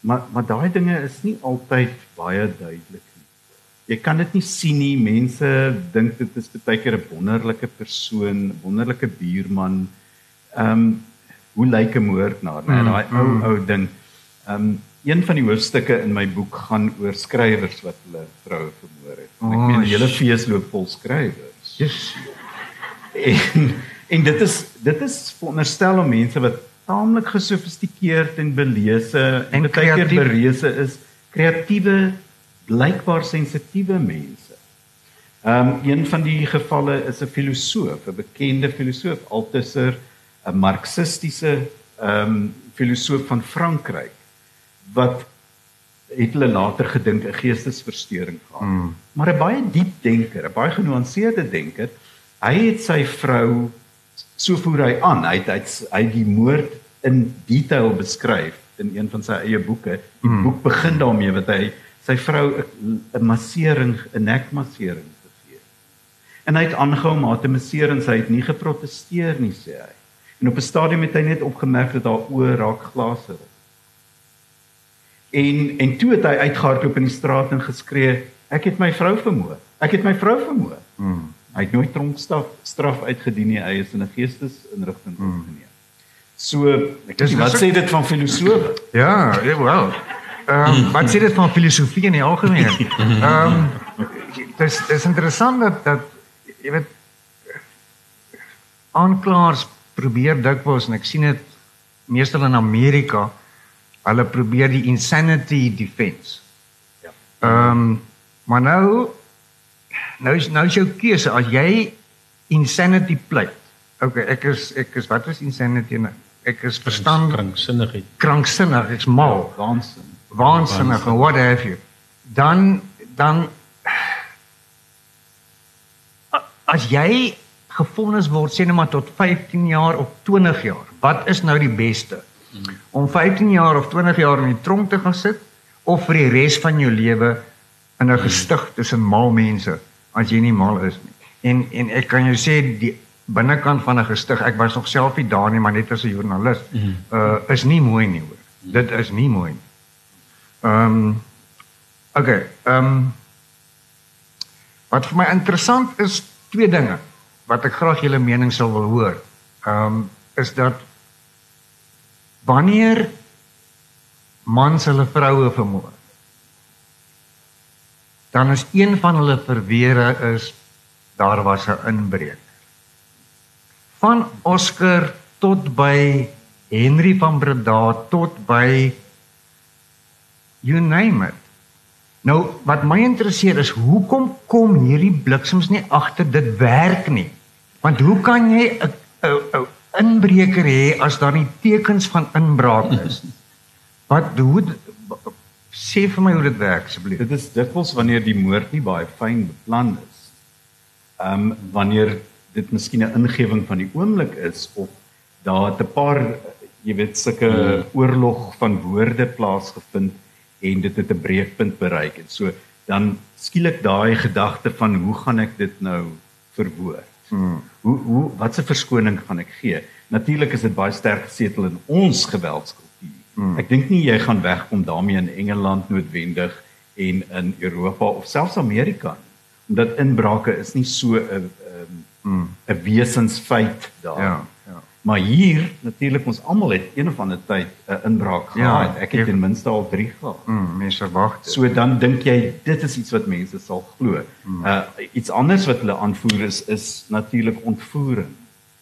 Maar maar daai dinge is nie altyd baie duidelik. Jy kan dit nie sien nie. Mense dink dit is baie keer 'n wonderlike persoon, wonderlike buurman. Ehm um, hoe lyk 'n moordenaar? Mm, daai ou mm. ou ding. Ehm um, een van die hoofstukke in my boek gaan oor skrywers wat hulle vroue vermoor het. En ek meen die hele fees loop vol skrywers. Yes. En en dit is dit is veronderstel om mense wat taamlik gesofistikeerd en belese en baie keer berese is, kreatiewe, blykbaar sensitiewe mense. Ehm um, een van die gevalle is 'n filosoof, 'n bekende filosoof, Althusser, 'n marxistiese ehm um, filosoof van Frankryk wat het hulle later gedink 'n geestesversteuring gehad. Mm. Maar 'n baie diep denker, 'n baie genuanceerde denker, hy het sy vrou so voer hy aan. Hy het hy, hy die moord in detail beskryf in een van sy eie boeke. Die mm. boek begin daarmee wat hy sy vrou 'n massering, 'n nekmassering gegee. En hy het aangehou om haar te masseer en sy het nie geprotesteer nie, sê hy. En op 'n stadium het hy net opgemerk dat haar oë raak glaser. En en toe het hy uitgehardloop in die straat en geskree, ek het my vrou vermoor. Ek het my vrou vermoor. Mm. Hy het nooit tronkstraf straf uitgedien nie. Hy is in 'n geestesinrigting Hmm. opgeneem. So, ek Dis wat sê dit van filosofe? Ja, ja wel. Ehm um, wat sê dit van filosofie in die algemeen? Ehm um, dis dis interessant dat dat jy weet aanklaers probeer dikwels en ek sien dit meestal in Amerika, hulle probeer die insanity defense. Ja. Ehm um, maar nou nou is nou is jou keuse as jy insanity pleit. Okay, ek is ek is wat is insanity nou? Ek is verstand krankzinnigheid. kranksinnig, ek's mal, Waansin. Waansinnig en what have you. Dan dan as jy gefonnis word sê net maar tot 15 jaar of 20 jaar, wat is nou die beste? Om 15 jaar of 20 jaar in die tronk te gaan sit of vir die res van jou lewe in 'n gestig tussen mal mense as jy nie mal is nie. En en ek kan jou sê die binnekant van 'n gestig, ek was nog self nie daar nie, maar net as 'n joernalis, uh is nie mooi nie hoor. Dit is nie mooi nie. Ehm um, okay, ehm um, wat vir my interessant is twee dinge wat ek graag julle mening sal wil hoor. Ehm um, is dat wanneer mans hulle vroue vermoor dan is een van hulle verweere is daar was 'n inbreker. Van Oscar tot by Henry van Breda tot by you name it. Nou wat my interesseer is hoekom kom hierdie bliksems nie agter dit werk nie? Want hoe kan jy 'n 'n 'n inbreker hê as daar nie tekens van inbraak is nie? Wat hoe sê vir my hoe dit werk asseblief? Dit is dikwels wanneer die moord nie baie fyn beplan is. Ehm um, wanneer dit miskien 'n ingewing van die oomblik is of daar 'n paar jy weet sulke hmm. oorlog van woorde plaasgevind en dit het 'n breekpunt bereik en so dan skielik daai gedagte van hoe gaan ek dit nou verwoord? Hmm. Hoe hoe wat 'n verskoning gaan ek gee? Natuurlik is dit baie sterk gesetel in ons geweldskultuur. Hmm. Ek dink nie jy gaan wegkom daarmee in Engeland noodwendig en in Europa of selfs Amerika nie. Omdat inbrake is nie so 'n 'n Hmm. 'n wesensfeit daar. Ja. Maar hier natuurlik ons almal het een of ander tyd 'n inbraak Ja, gehad. Ek het ek- ten minste al 3 gehad. Mm, mense wag. So dan dink jy dit is iets wat mense sal glo. Uh iets anders wat hulle aanvoer is is natuurlik ontvoering.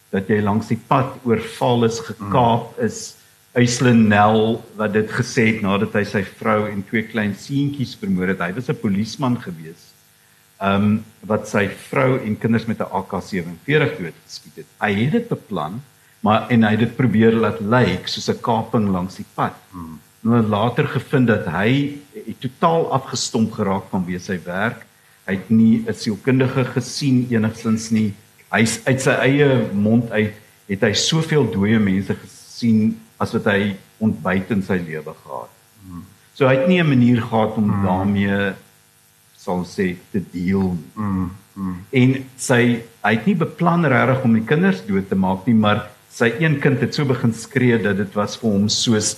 Dat jy langs die pad oorval is, gekaap is. Aislinn Nel wat dit gesê het nadat hy sy vrou en twee klein seentjies vermoor het. Hy was 'n polisieman gewees. Um wat sy vrou en kinders met 'n AK47 doodgeskiet het. Hy het dit beplan, maar en hy het dit probeer laat lyk soos 'n kaping langs die pad. Hmm. Nou later gevind dat hy het totaal afgestomp geraak vanweë sy werk. Hy het nie 'n sielkundige gesien enigsins nie. Hy's uit sy eie mond uit het hy soveel dooie mense gesien as wat hy ontbyt in sy lewe gehad. Hmm. So hy het nie 'n manier gehad om hmm. daarmee sal sê te deel nie. Mm, mm. En sy hy het nie beplan regtig om die kinders dood te maak nie, maar sy een kind het so begin skree dat dit was vir hom soos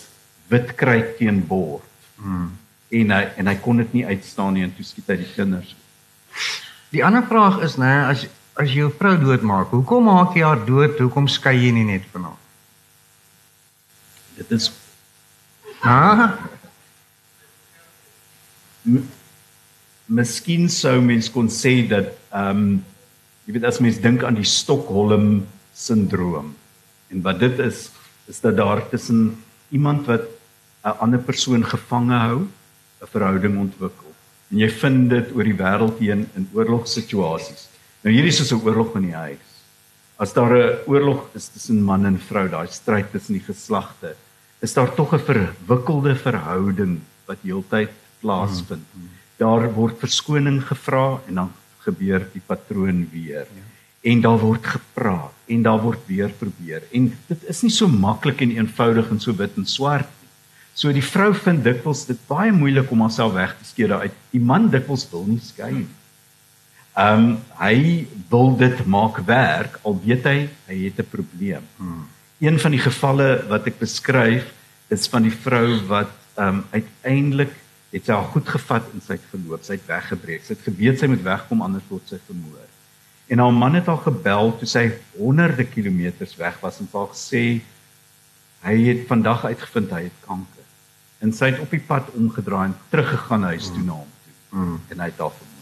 wit kruit teen bord. Mm. En hy en hy kon dit nie uitstaan nie en toe skiet hy die kinders. Die ander vraag is nê as as jy jou vrou doodmaak, hoekom maak jy haar dood? Hoekom skei jy nie net van haar? Dit is Ah, m- miskien sou mens kon sê dat ehm um, jy weet as mens dink aan die Stockholm sindroom en wat dit is is dat daar tussen iemand wat 'n ander persoon gevange hou 'n verhouding ontwikkel en jy vind dit oor die wêreld heen in oorlogssituasies nou hierdie is soos 'n oorlog in die huis as daar 'n oorlog is tussen man en vrou daai stryd tussen die geslagte is daar tog 'n verwikkelde verhouding wat heeltyd plaasvind. Hmm. Daar word verskoning gevra en dan gebeur die patroon weer. Ja. En daar word gepraat en daar word weer probeer. En dit is nie so maklik en eenvoudig en so wit en swart nie. So die vrou vind dikwels dit baie moeilik om haarself weg te skeer uit. Die man dikwels wil nie skei nie. Ehm um, hy wil dit maak werk al weet hy hy het 'n probleem. Hmm. Een van die gevalle wat ek beskryf is van die vrou wat ehm um, uiteindelik het sy haar goed gevat en sy verloop, sy het weggebreek. Sy het geweet sy moet wegkom anders word sy vermoor. En haar man het haar gebel toe sy honderde kilometers weg was en haar gesê hy het vandag uitgevind hy het kanker en sy het op die pad omgedraai en teruggegaan huis toe na hom toe. Mm. En hy het daar vermoor.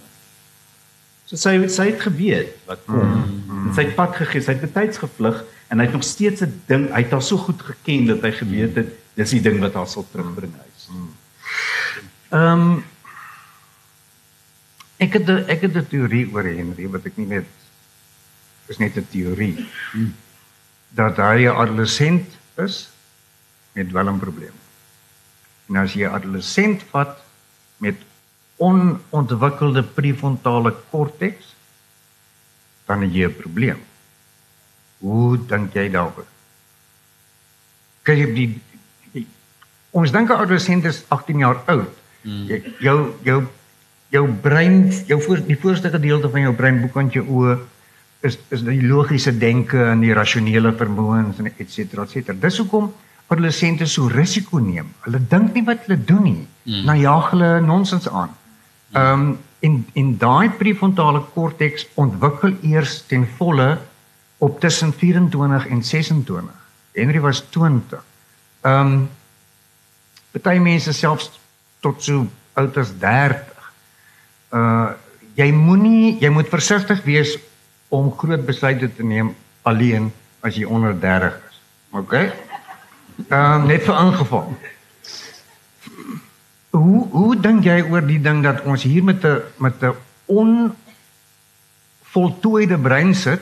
So sy sy het geweet wat kom. Mm. Mm. Sy het pad gegee, sy het betyds gevlug en hy het nog steeds 'n ding, hy het haar so goed geken dat hy geweet het dis die ding wat haar sal terugbring huis. Mm. Ehm um, ek het ek het 'n teorie oor Henry wat ek nie weet is net 'n teorie. Mm. Dat hy 'n adolescent is met wel 'n probleem. En as jy 'n adolescent vat met onontwikkelde prefrontale korteks, dan het jy 'n probleem. Hoe dink jy daaroor? Kyk jy die, die ons dink 'n adolescent is 18 jaar oud. Hmm. Jy, jou jou jou brein, jou voor die voorste gedeelte van jou brein, boekant jou oë is is die logiese denke en die rasionele vermoëns en et cetera et cetera. Dis hoekom adolessente so risiko neem. Hulle dink nie wat hulle doen nie. Mm. Nou jaag hulle nonsens aan. Ehm um, en en daai prefrontale korteks ontwikkel eers ten volle op tussen 24 en 26. Henry was 20. Ehm um, baie mense selfs tot so oud as 30. Uh jy moenie jy moet versigtig wees om groot besluite te neem alleen as jy onder 30 is. OK? Ehm um, net vir ingeval. Hoe hoe dink jy oor die ding dat ons hier met 'n met 'n onvoltooide brein sit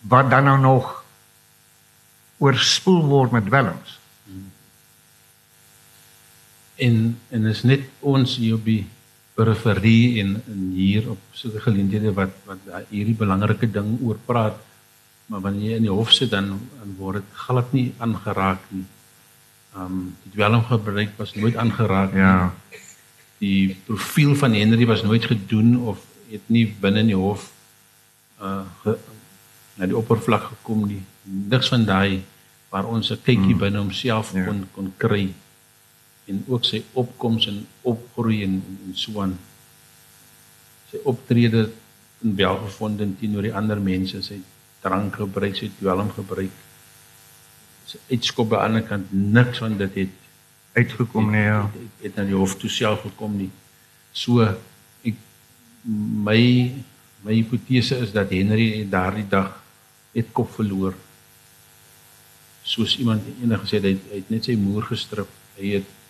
wat dan nou nog oorspoel word met dwelms? En en is net ons hier die periferie en in hier op 'n geleenthede wat wat hierdie belangrike ding oor praat maar wanneer jy in die hof sit dan, dan word dit glad nie aangeraak nie. Um die dwelmgebruik was nooit aangeraak nie. Ja. Die profiel van Henry was nooit gedoen of het nie binne in die hof uh ge, na die oppervlak gekom nie. Niks van daai waar ons 'n kykie hmm. binne homself ja. kon kon kry en ook sy opkoms en opgroei en, en so aan sy optrede en welgevonden teenoor die ander mense sy drank gebruik, sy dwelm gebruik. Sy uitskop aan die ander kant niks van dit het uitgekom nie. Ja. Het, het, het na die hof toe self gekom nie. So ek my my hipotese is dat Henry daardie dag het kop verloor. Soos iemand eendag gesê het, hy het net sy moer gestrip. Hy het hy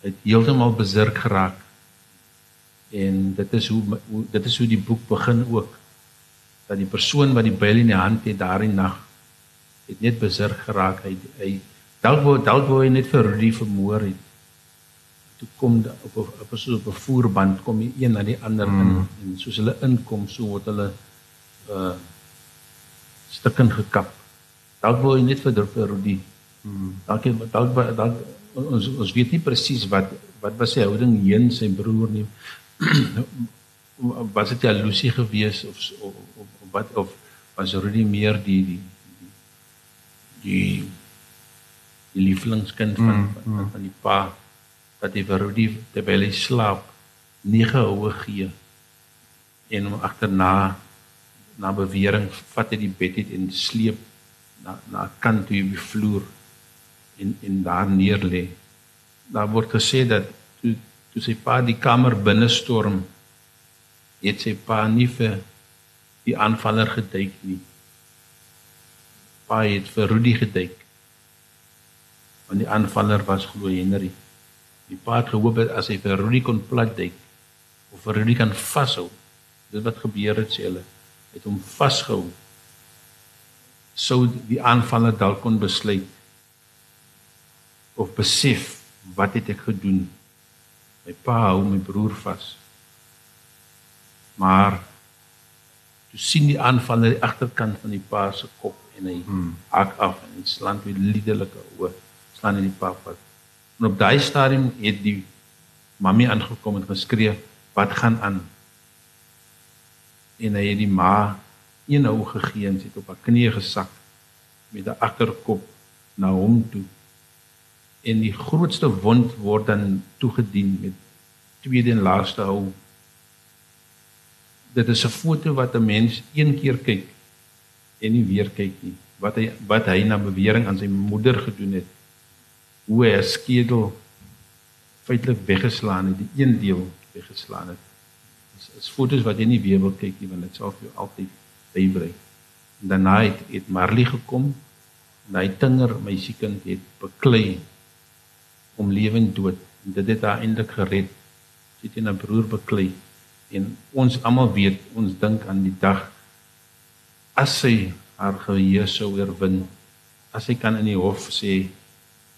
het heeltemal besurk geraak. En dit is hoe, hoe dit is hoe die boek begin ook. Dat die persoon wat die byl in die hand het daardie nag het net besurg geraak. Hy hy dalk wou dalk wou hy net vir Rudy vermoor het. Toe kom op op op so 'n voerband kom die een na die ander mm. in en soos hulle inkom so word hulle uh stukken gekap. Dalk wou hy net vir vir Rudy. Mm. dalk dalk dalk ons ons weet nie presies wat wat was sy houding heen sy broer nie was dit jaloesie geweest of, of, of wat of was Rudy meer die die die die lieflingskind van, mm, mm. van van die pa wat hy vir Rudy terwyl hy slaap nie gehoue gee en hom agterna na bewering vat hy die bed uit en sleep na na kant toe op die vloer en en daar neer lê. Daar word gesê dat toe toe sy pa die kamer binne storm het sy pa nie vir die aanvaller geduik nie. Paai het vir Rudy geduik. Want die aanvaller was glo Henry. Die pa het gehoop dat as hy vir Rudy kon plat duik of vir Rudy kan vashou. Dit wat gebeur het sê hulle het hom vasgehou. Sou die aanvaller dalk kon besluit of besef wat het ek gedoen? My pa hou my broer vas. Maar toe sien die aanvaller die agterkant van die pa se kop en hy hmm. hak af en hy slaan met liderlike oë staan in die pad wat. En op daai stadium het die mammy aangekom en geskree, "Wat gaan aan?" En hy het die ma een hou gegee en sit op haar knieë gesak met 'n agterkop na hom toe. En die grootste wond word dan toegedien met tweede en laaste hou. Dit is 'n foto wat 'n mens een keer kyk en nie weer kyk nie. Wat hy wat hy na bewering aan sy moeder gedoen het. Hoe hy 'n skedel feitelik weggeslaan het, die een deel weggeslaan het. Dis is foto's wat jy nie weer wil kyk nie want dit sal jou altyd bybly. En daarna het, het Marley gekom en hy tinger my siekind het beklei om lewe en dood dit het haar eintlik gered. Sy het 'n broer beklei en ons almal weet, ons dink aan die dag as sy haar geheue sou oorwin, as sy kan in die hof sê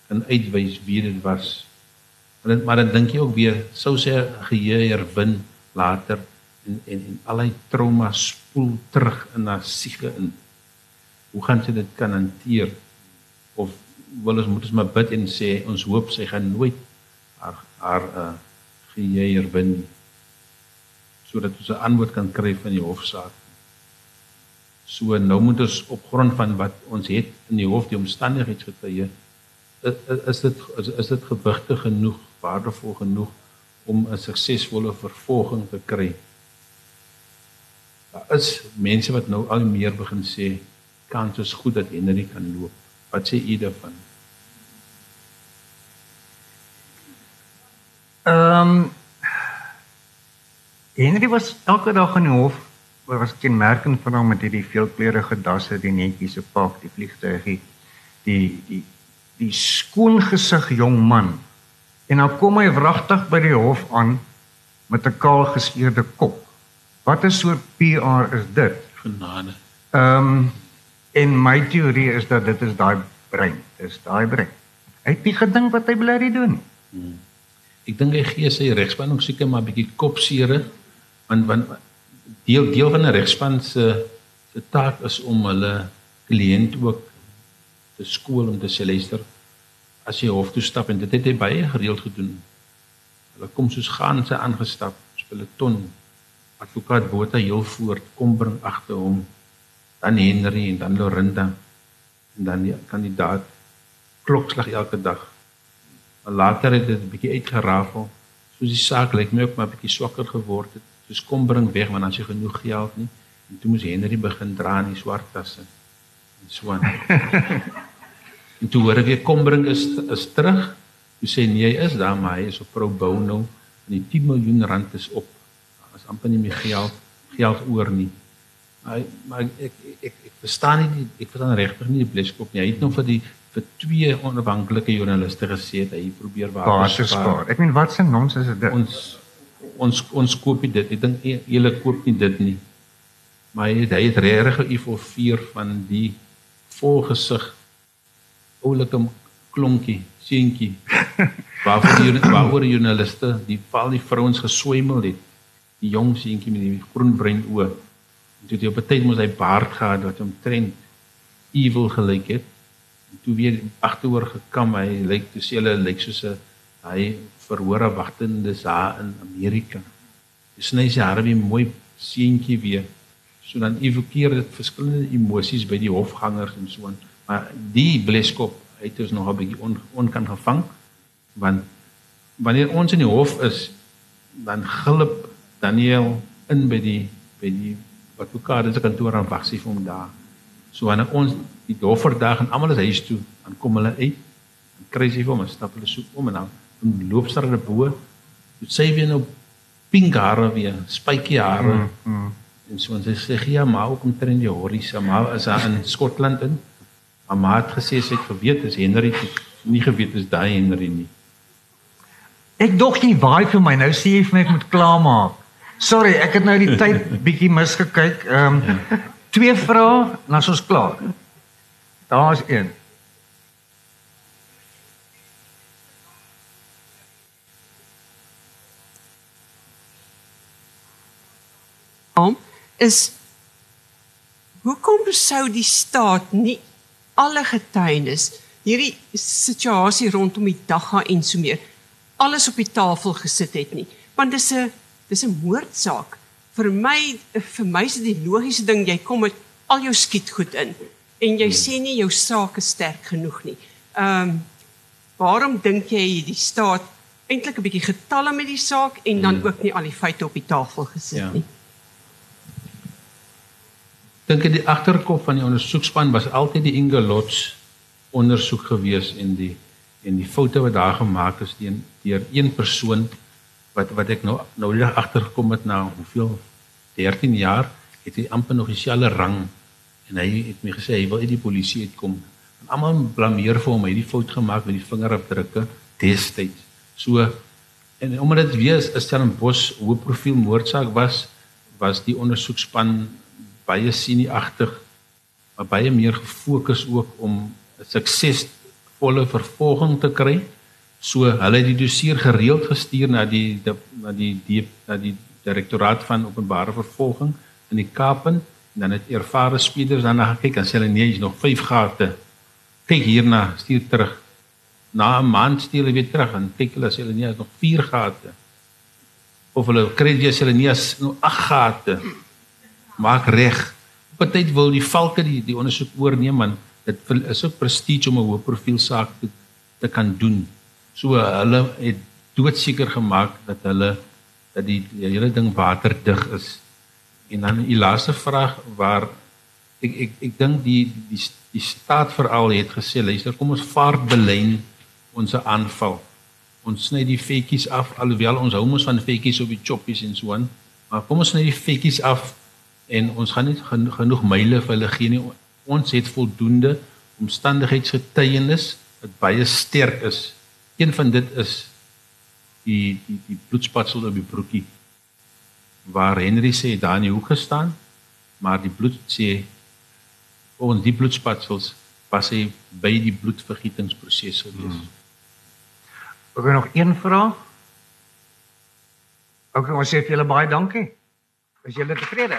en uitwys wie dit was. Maar dan, maar dan dink jy ook weer sou sy geheue herwin later en en en al die trauma spoel terug in haar siege in. Hoe gaan sy dit kan hanteer? Of wil ons moet ons maar bid en sê ons hoop sy gaan nooit haar haar uh geheue herwin nie sodat ons 'n antwoord kan kry van die hofsaak. So nou moet ons op grond van wat ons het in die hof die omstandigheidsgetuie is dit is, is dit gewigtig genoeg, waardevol genoeg om 'n suksesvolle vervolging te kry. Daar is mense wat nou al meer begin sê kans is goed dat Henry kan loop. Wat sê u daarvan? Ehm um, Henry was elke dag in die hof waar was kenmerkend van hom met hierdie veelkleurige dasse, die netjiese pak, die vliegtuigie, die die die skoon gesig jong man. En dan kom hy wragtig by die hof aan met 'n kaal geskeurde kop. Wat 'n soort PR is dit? Genade. Ehm um, en my teorie is dat dit is daai brein, dis daai brein. Hy het nie gedink wat hy bly doen. Hmm. Ek dink hy gee sy regspan ook seker maar 'n bietjie kopseere want want deel deel van 'n regspan se se taak is om hulle kliënt ook te skool om te sê luister as jy hof toe stap en dit het hy baie gereeld gedoen. Hulle kom soos gaan sy aangestap, peloton advokaat Botha heel voort kom bring agter hom dan Henry en dan Lorinda en dan die kandidaat klokslag elke dag. Maar later het dit 'n bietjie uitgerafel. Soos die saak lyk my ook maar bietjie swakker geword het soos kom bring weg want as jy genoeg geld nie en toe moes Henry begin dra in die swart tasse en so aan. en toe hoor ek weer kom bring is is terug. Jy sê nee, hy is daar maar hy is op pro bono en die 10 miljoen rand is op. Daar is amper nie meer geld geld oor nie. Maar maar ek ek ek, verstaan nie ek verstaan regtig nie die bleskop nie. Hy het nog vir die vir twee onafhanklike joernaliste gesê dat hy probeer waar spaar. Ek meen wat se nonsens is dit? Ons ons ons koop dit. Ek dink julle koop nie dit nie. Maar hy het, hy het regtig 'n evil vier van die volgesig oulike klonkie, seentjie. Waarvoor die waaroor die joernaliste, die val die vrouens geswemel het. Die jong seentjie met die groen brein oë. En toe die op 'n tyd moes hy baard gehad wat hom trend evil gelyk het. En toe weer agteroor gekam, hy lyk toe sê hulle lyk soos 'n hy verhoor wagtendes daar in Amerika. Dis net sy hare wie mooi seentjie weer. So dan evokeer dit verskillende emosies by die hofgangers en so aan. Maar die bleskop het ons nog 'n bietjie on, onkan gevang want wanneer ons in die hof is dan gulp Daniel in by die by die advokaat se kantoor aan wag sy vir hom daar. So wanneer ons die hof verdag en almal is huis toe, dan kom hulle uit. Dan kry sy vir hom, stap hulle so om en dan en loopsterre bo. Dit sê weer nou pink hare weer, spykie hare. Mm, mm. En so en sy sê ja, maar ook om ter in die horisa, maar is daar in Skotland in. Maar het gesê sy het geweet is Henry nie geweet is daai Henry nie. Ek dog jy waai vir my. Nou sê jy vir my ek moet klaarmaak. Sorry, ek het nou die tyd bietjie misgekyk. Ehm um, twee vrae, dan is ons klaar. Daar's een. hom is hoekom sou die staat nie alle getuienis hierdie situasie rondom die dagga en so meer alles op die tafel gesit het nie. Want dis 'n dis 'n moordsaak. Vir my vir my is dit die logiese ding jy kom met al jou skiet goed in en jy sê nie jou saak is sterk genoeg nie. Ehm um, waarom dink jy die staat eintlik 'n bietjie getalle met die saak en dan hmm. ook nie al die feite op die tafel gesit ja. nie? Dink jy die agterkop van die ondersoekspan was altyd die Ingelots ondersoek gewees en die en die foute wat daar gemaak is teen deur een persoon wat wat ek nou nou net agtergekom het na hoeveel 13 jaar het hy amper nog dieselfde rang. En hy het my gesê hy wil uit die polisie uitkom. En almal blameer vir hom hy het die fout gemaak met die vingerafdrukke destyds so en omdat dit weer 'n Stellenbosch hoë profiel moordsaak was was die ondersoekspan baie sinieagtig maar baie meer gefokus ook om sukses volle vervolging te kry. So hulle het die dossier gereeld gestuur na die, na die die na die direktoraat van openbare vervolging in die Kaap en dan het ervare speeders dan gekyk en sê hulle nee, is nog 5 gate. Kyk hierna, stuur terug. Na 'n maand stuur hulle weer terug en kyk hulle sê hulle nee, is nog 4 gate. Of hulle kry jy sê hulle nee, is nog 8 gate. Maak reg. Tyd wil die valke die die ondersoek oorneem man dit is ook prestige om 'n hoë profiel saak te, te kan doen. So hulle het doodseker gemaak dat hulle dat die, die hele ding waterdig is. En dan die laaste vraag waar ek ek ek dink die die die staat veral het gesê luister kom ons vaart belyn ons aanval. Ons sny die vetjies af alhoewel ons hou mos van vetjies op die choppies en so aan. Maar kom ons sny die vetjies af en ons gaan nie genoeg myle vir hulle gee nie ons het voldoende omstandigheidsgetuienis wat baie sterk is. Een van dit is die die die bloedspatsel op die broekie waar Henry sê daar in die hoek gestaan, maar die bloed sê ons die bloedspatsels was hy by die bloedvergietingsproses gewees. Hmm. Ek het nog een vraag. OK, ons sê vir julle baie dankie. Is julle tevrede?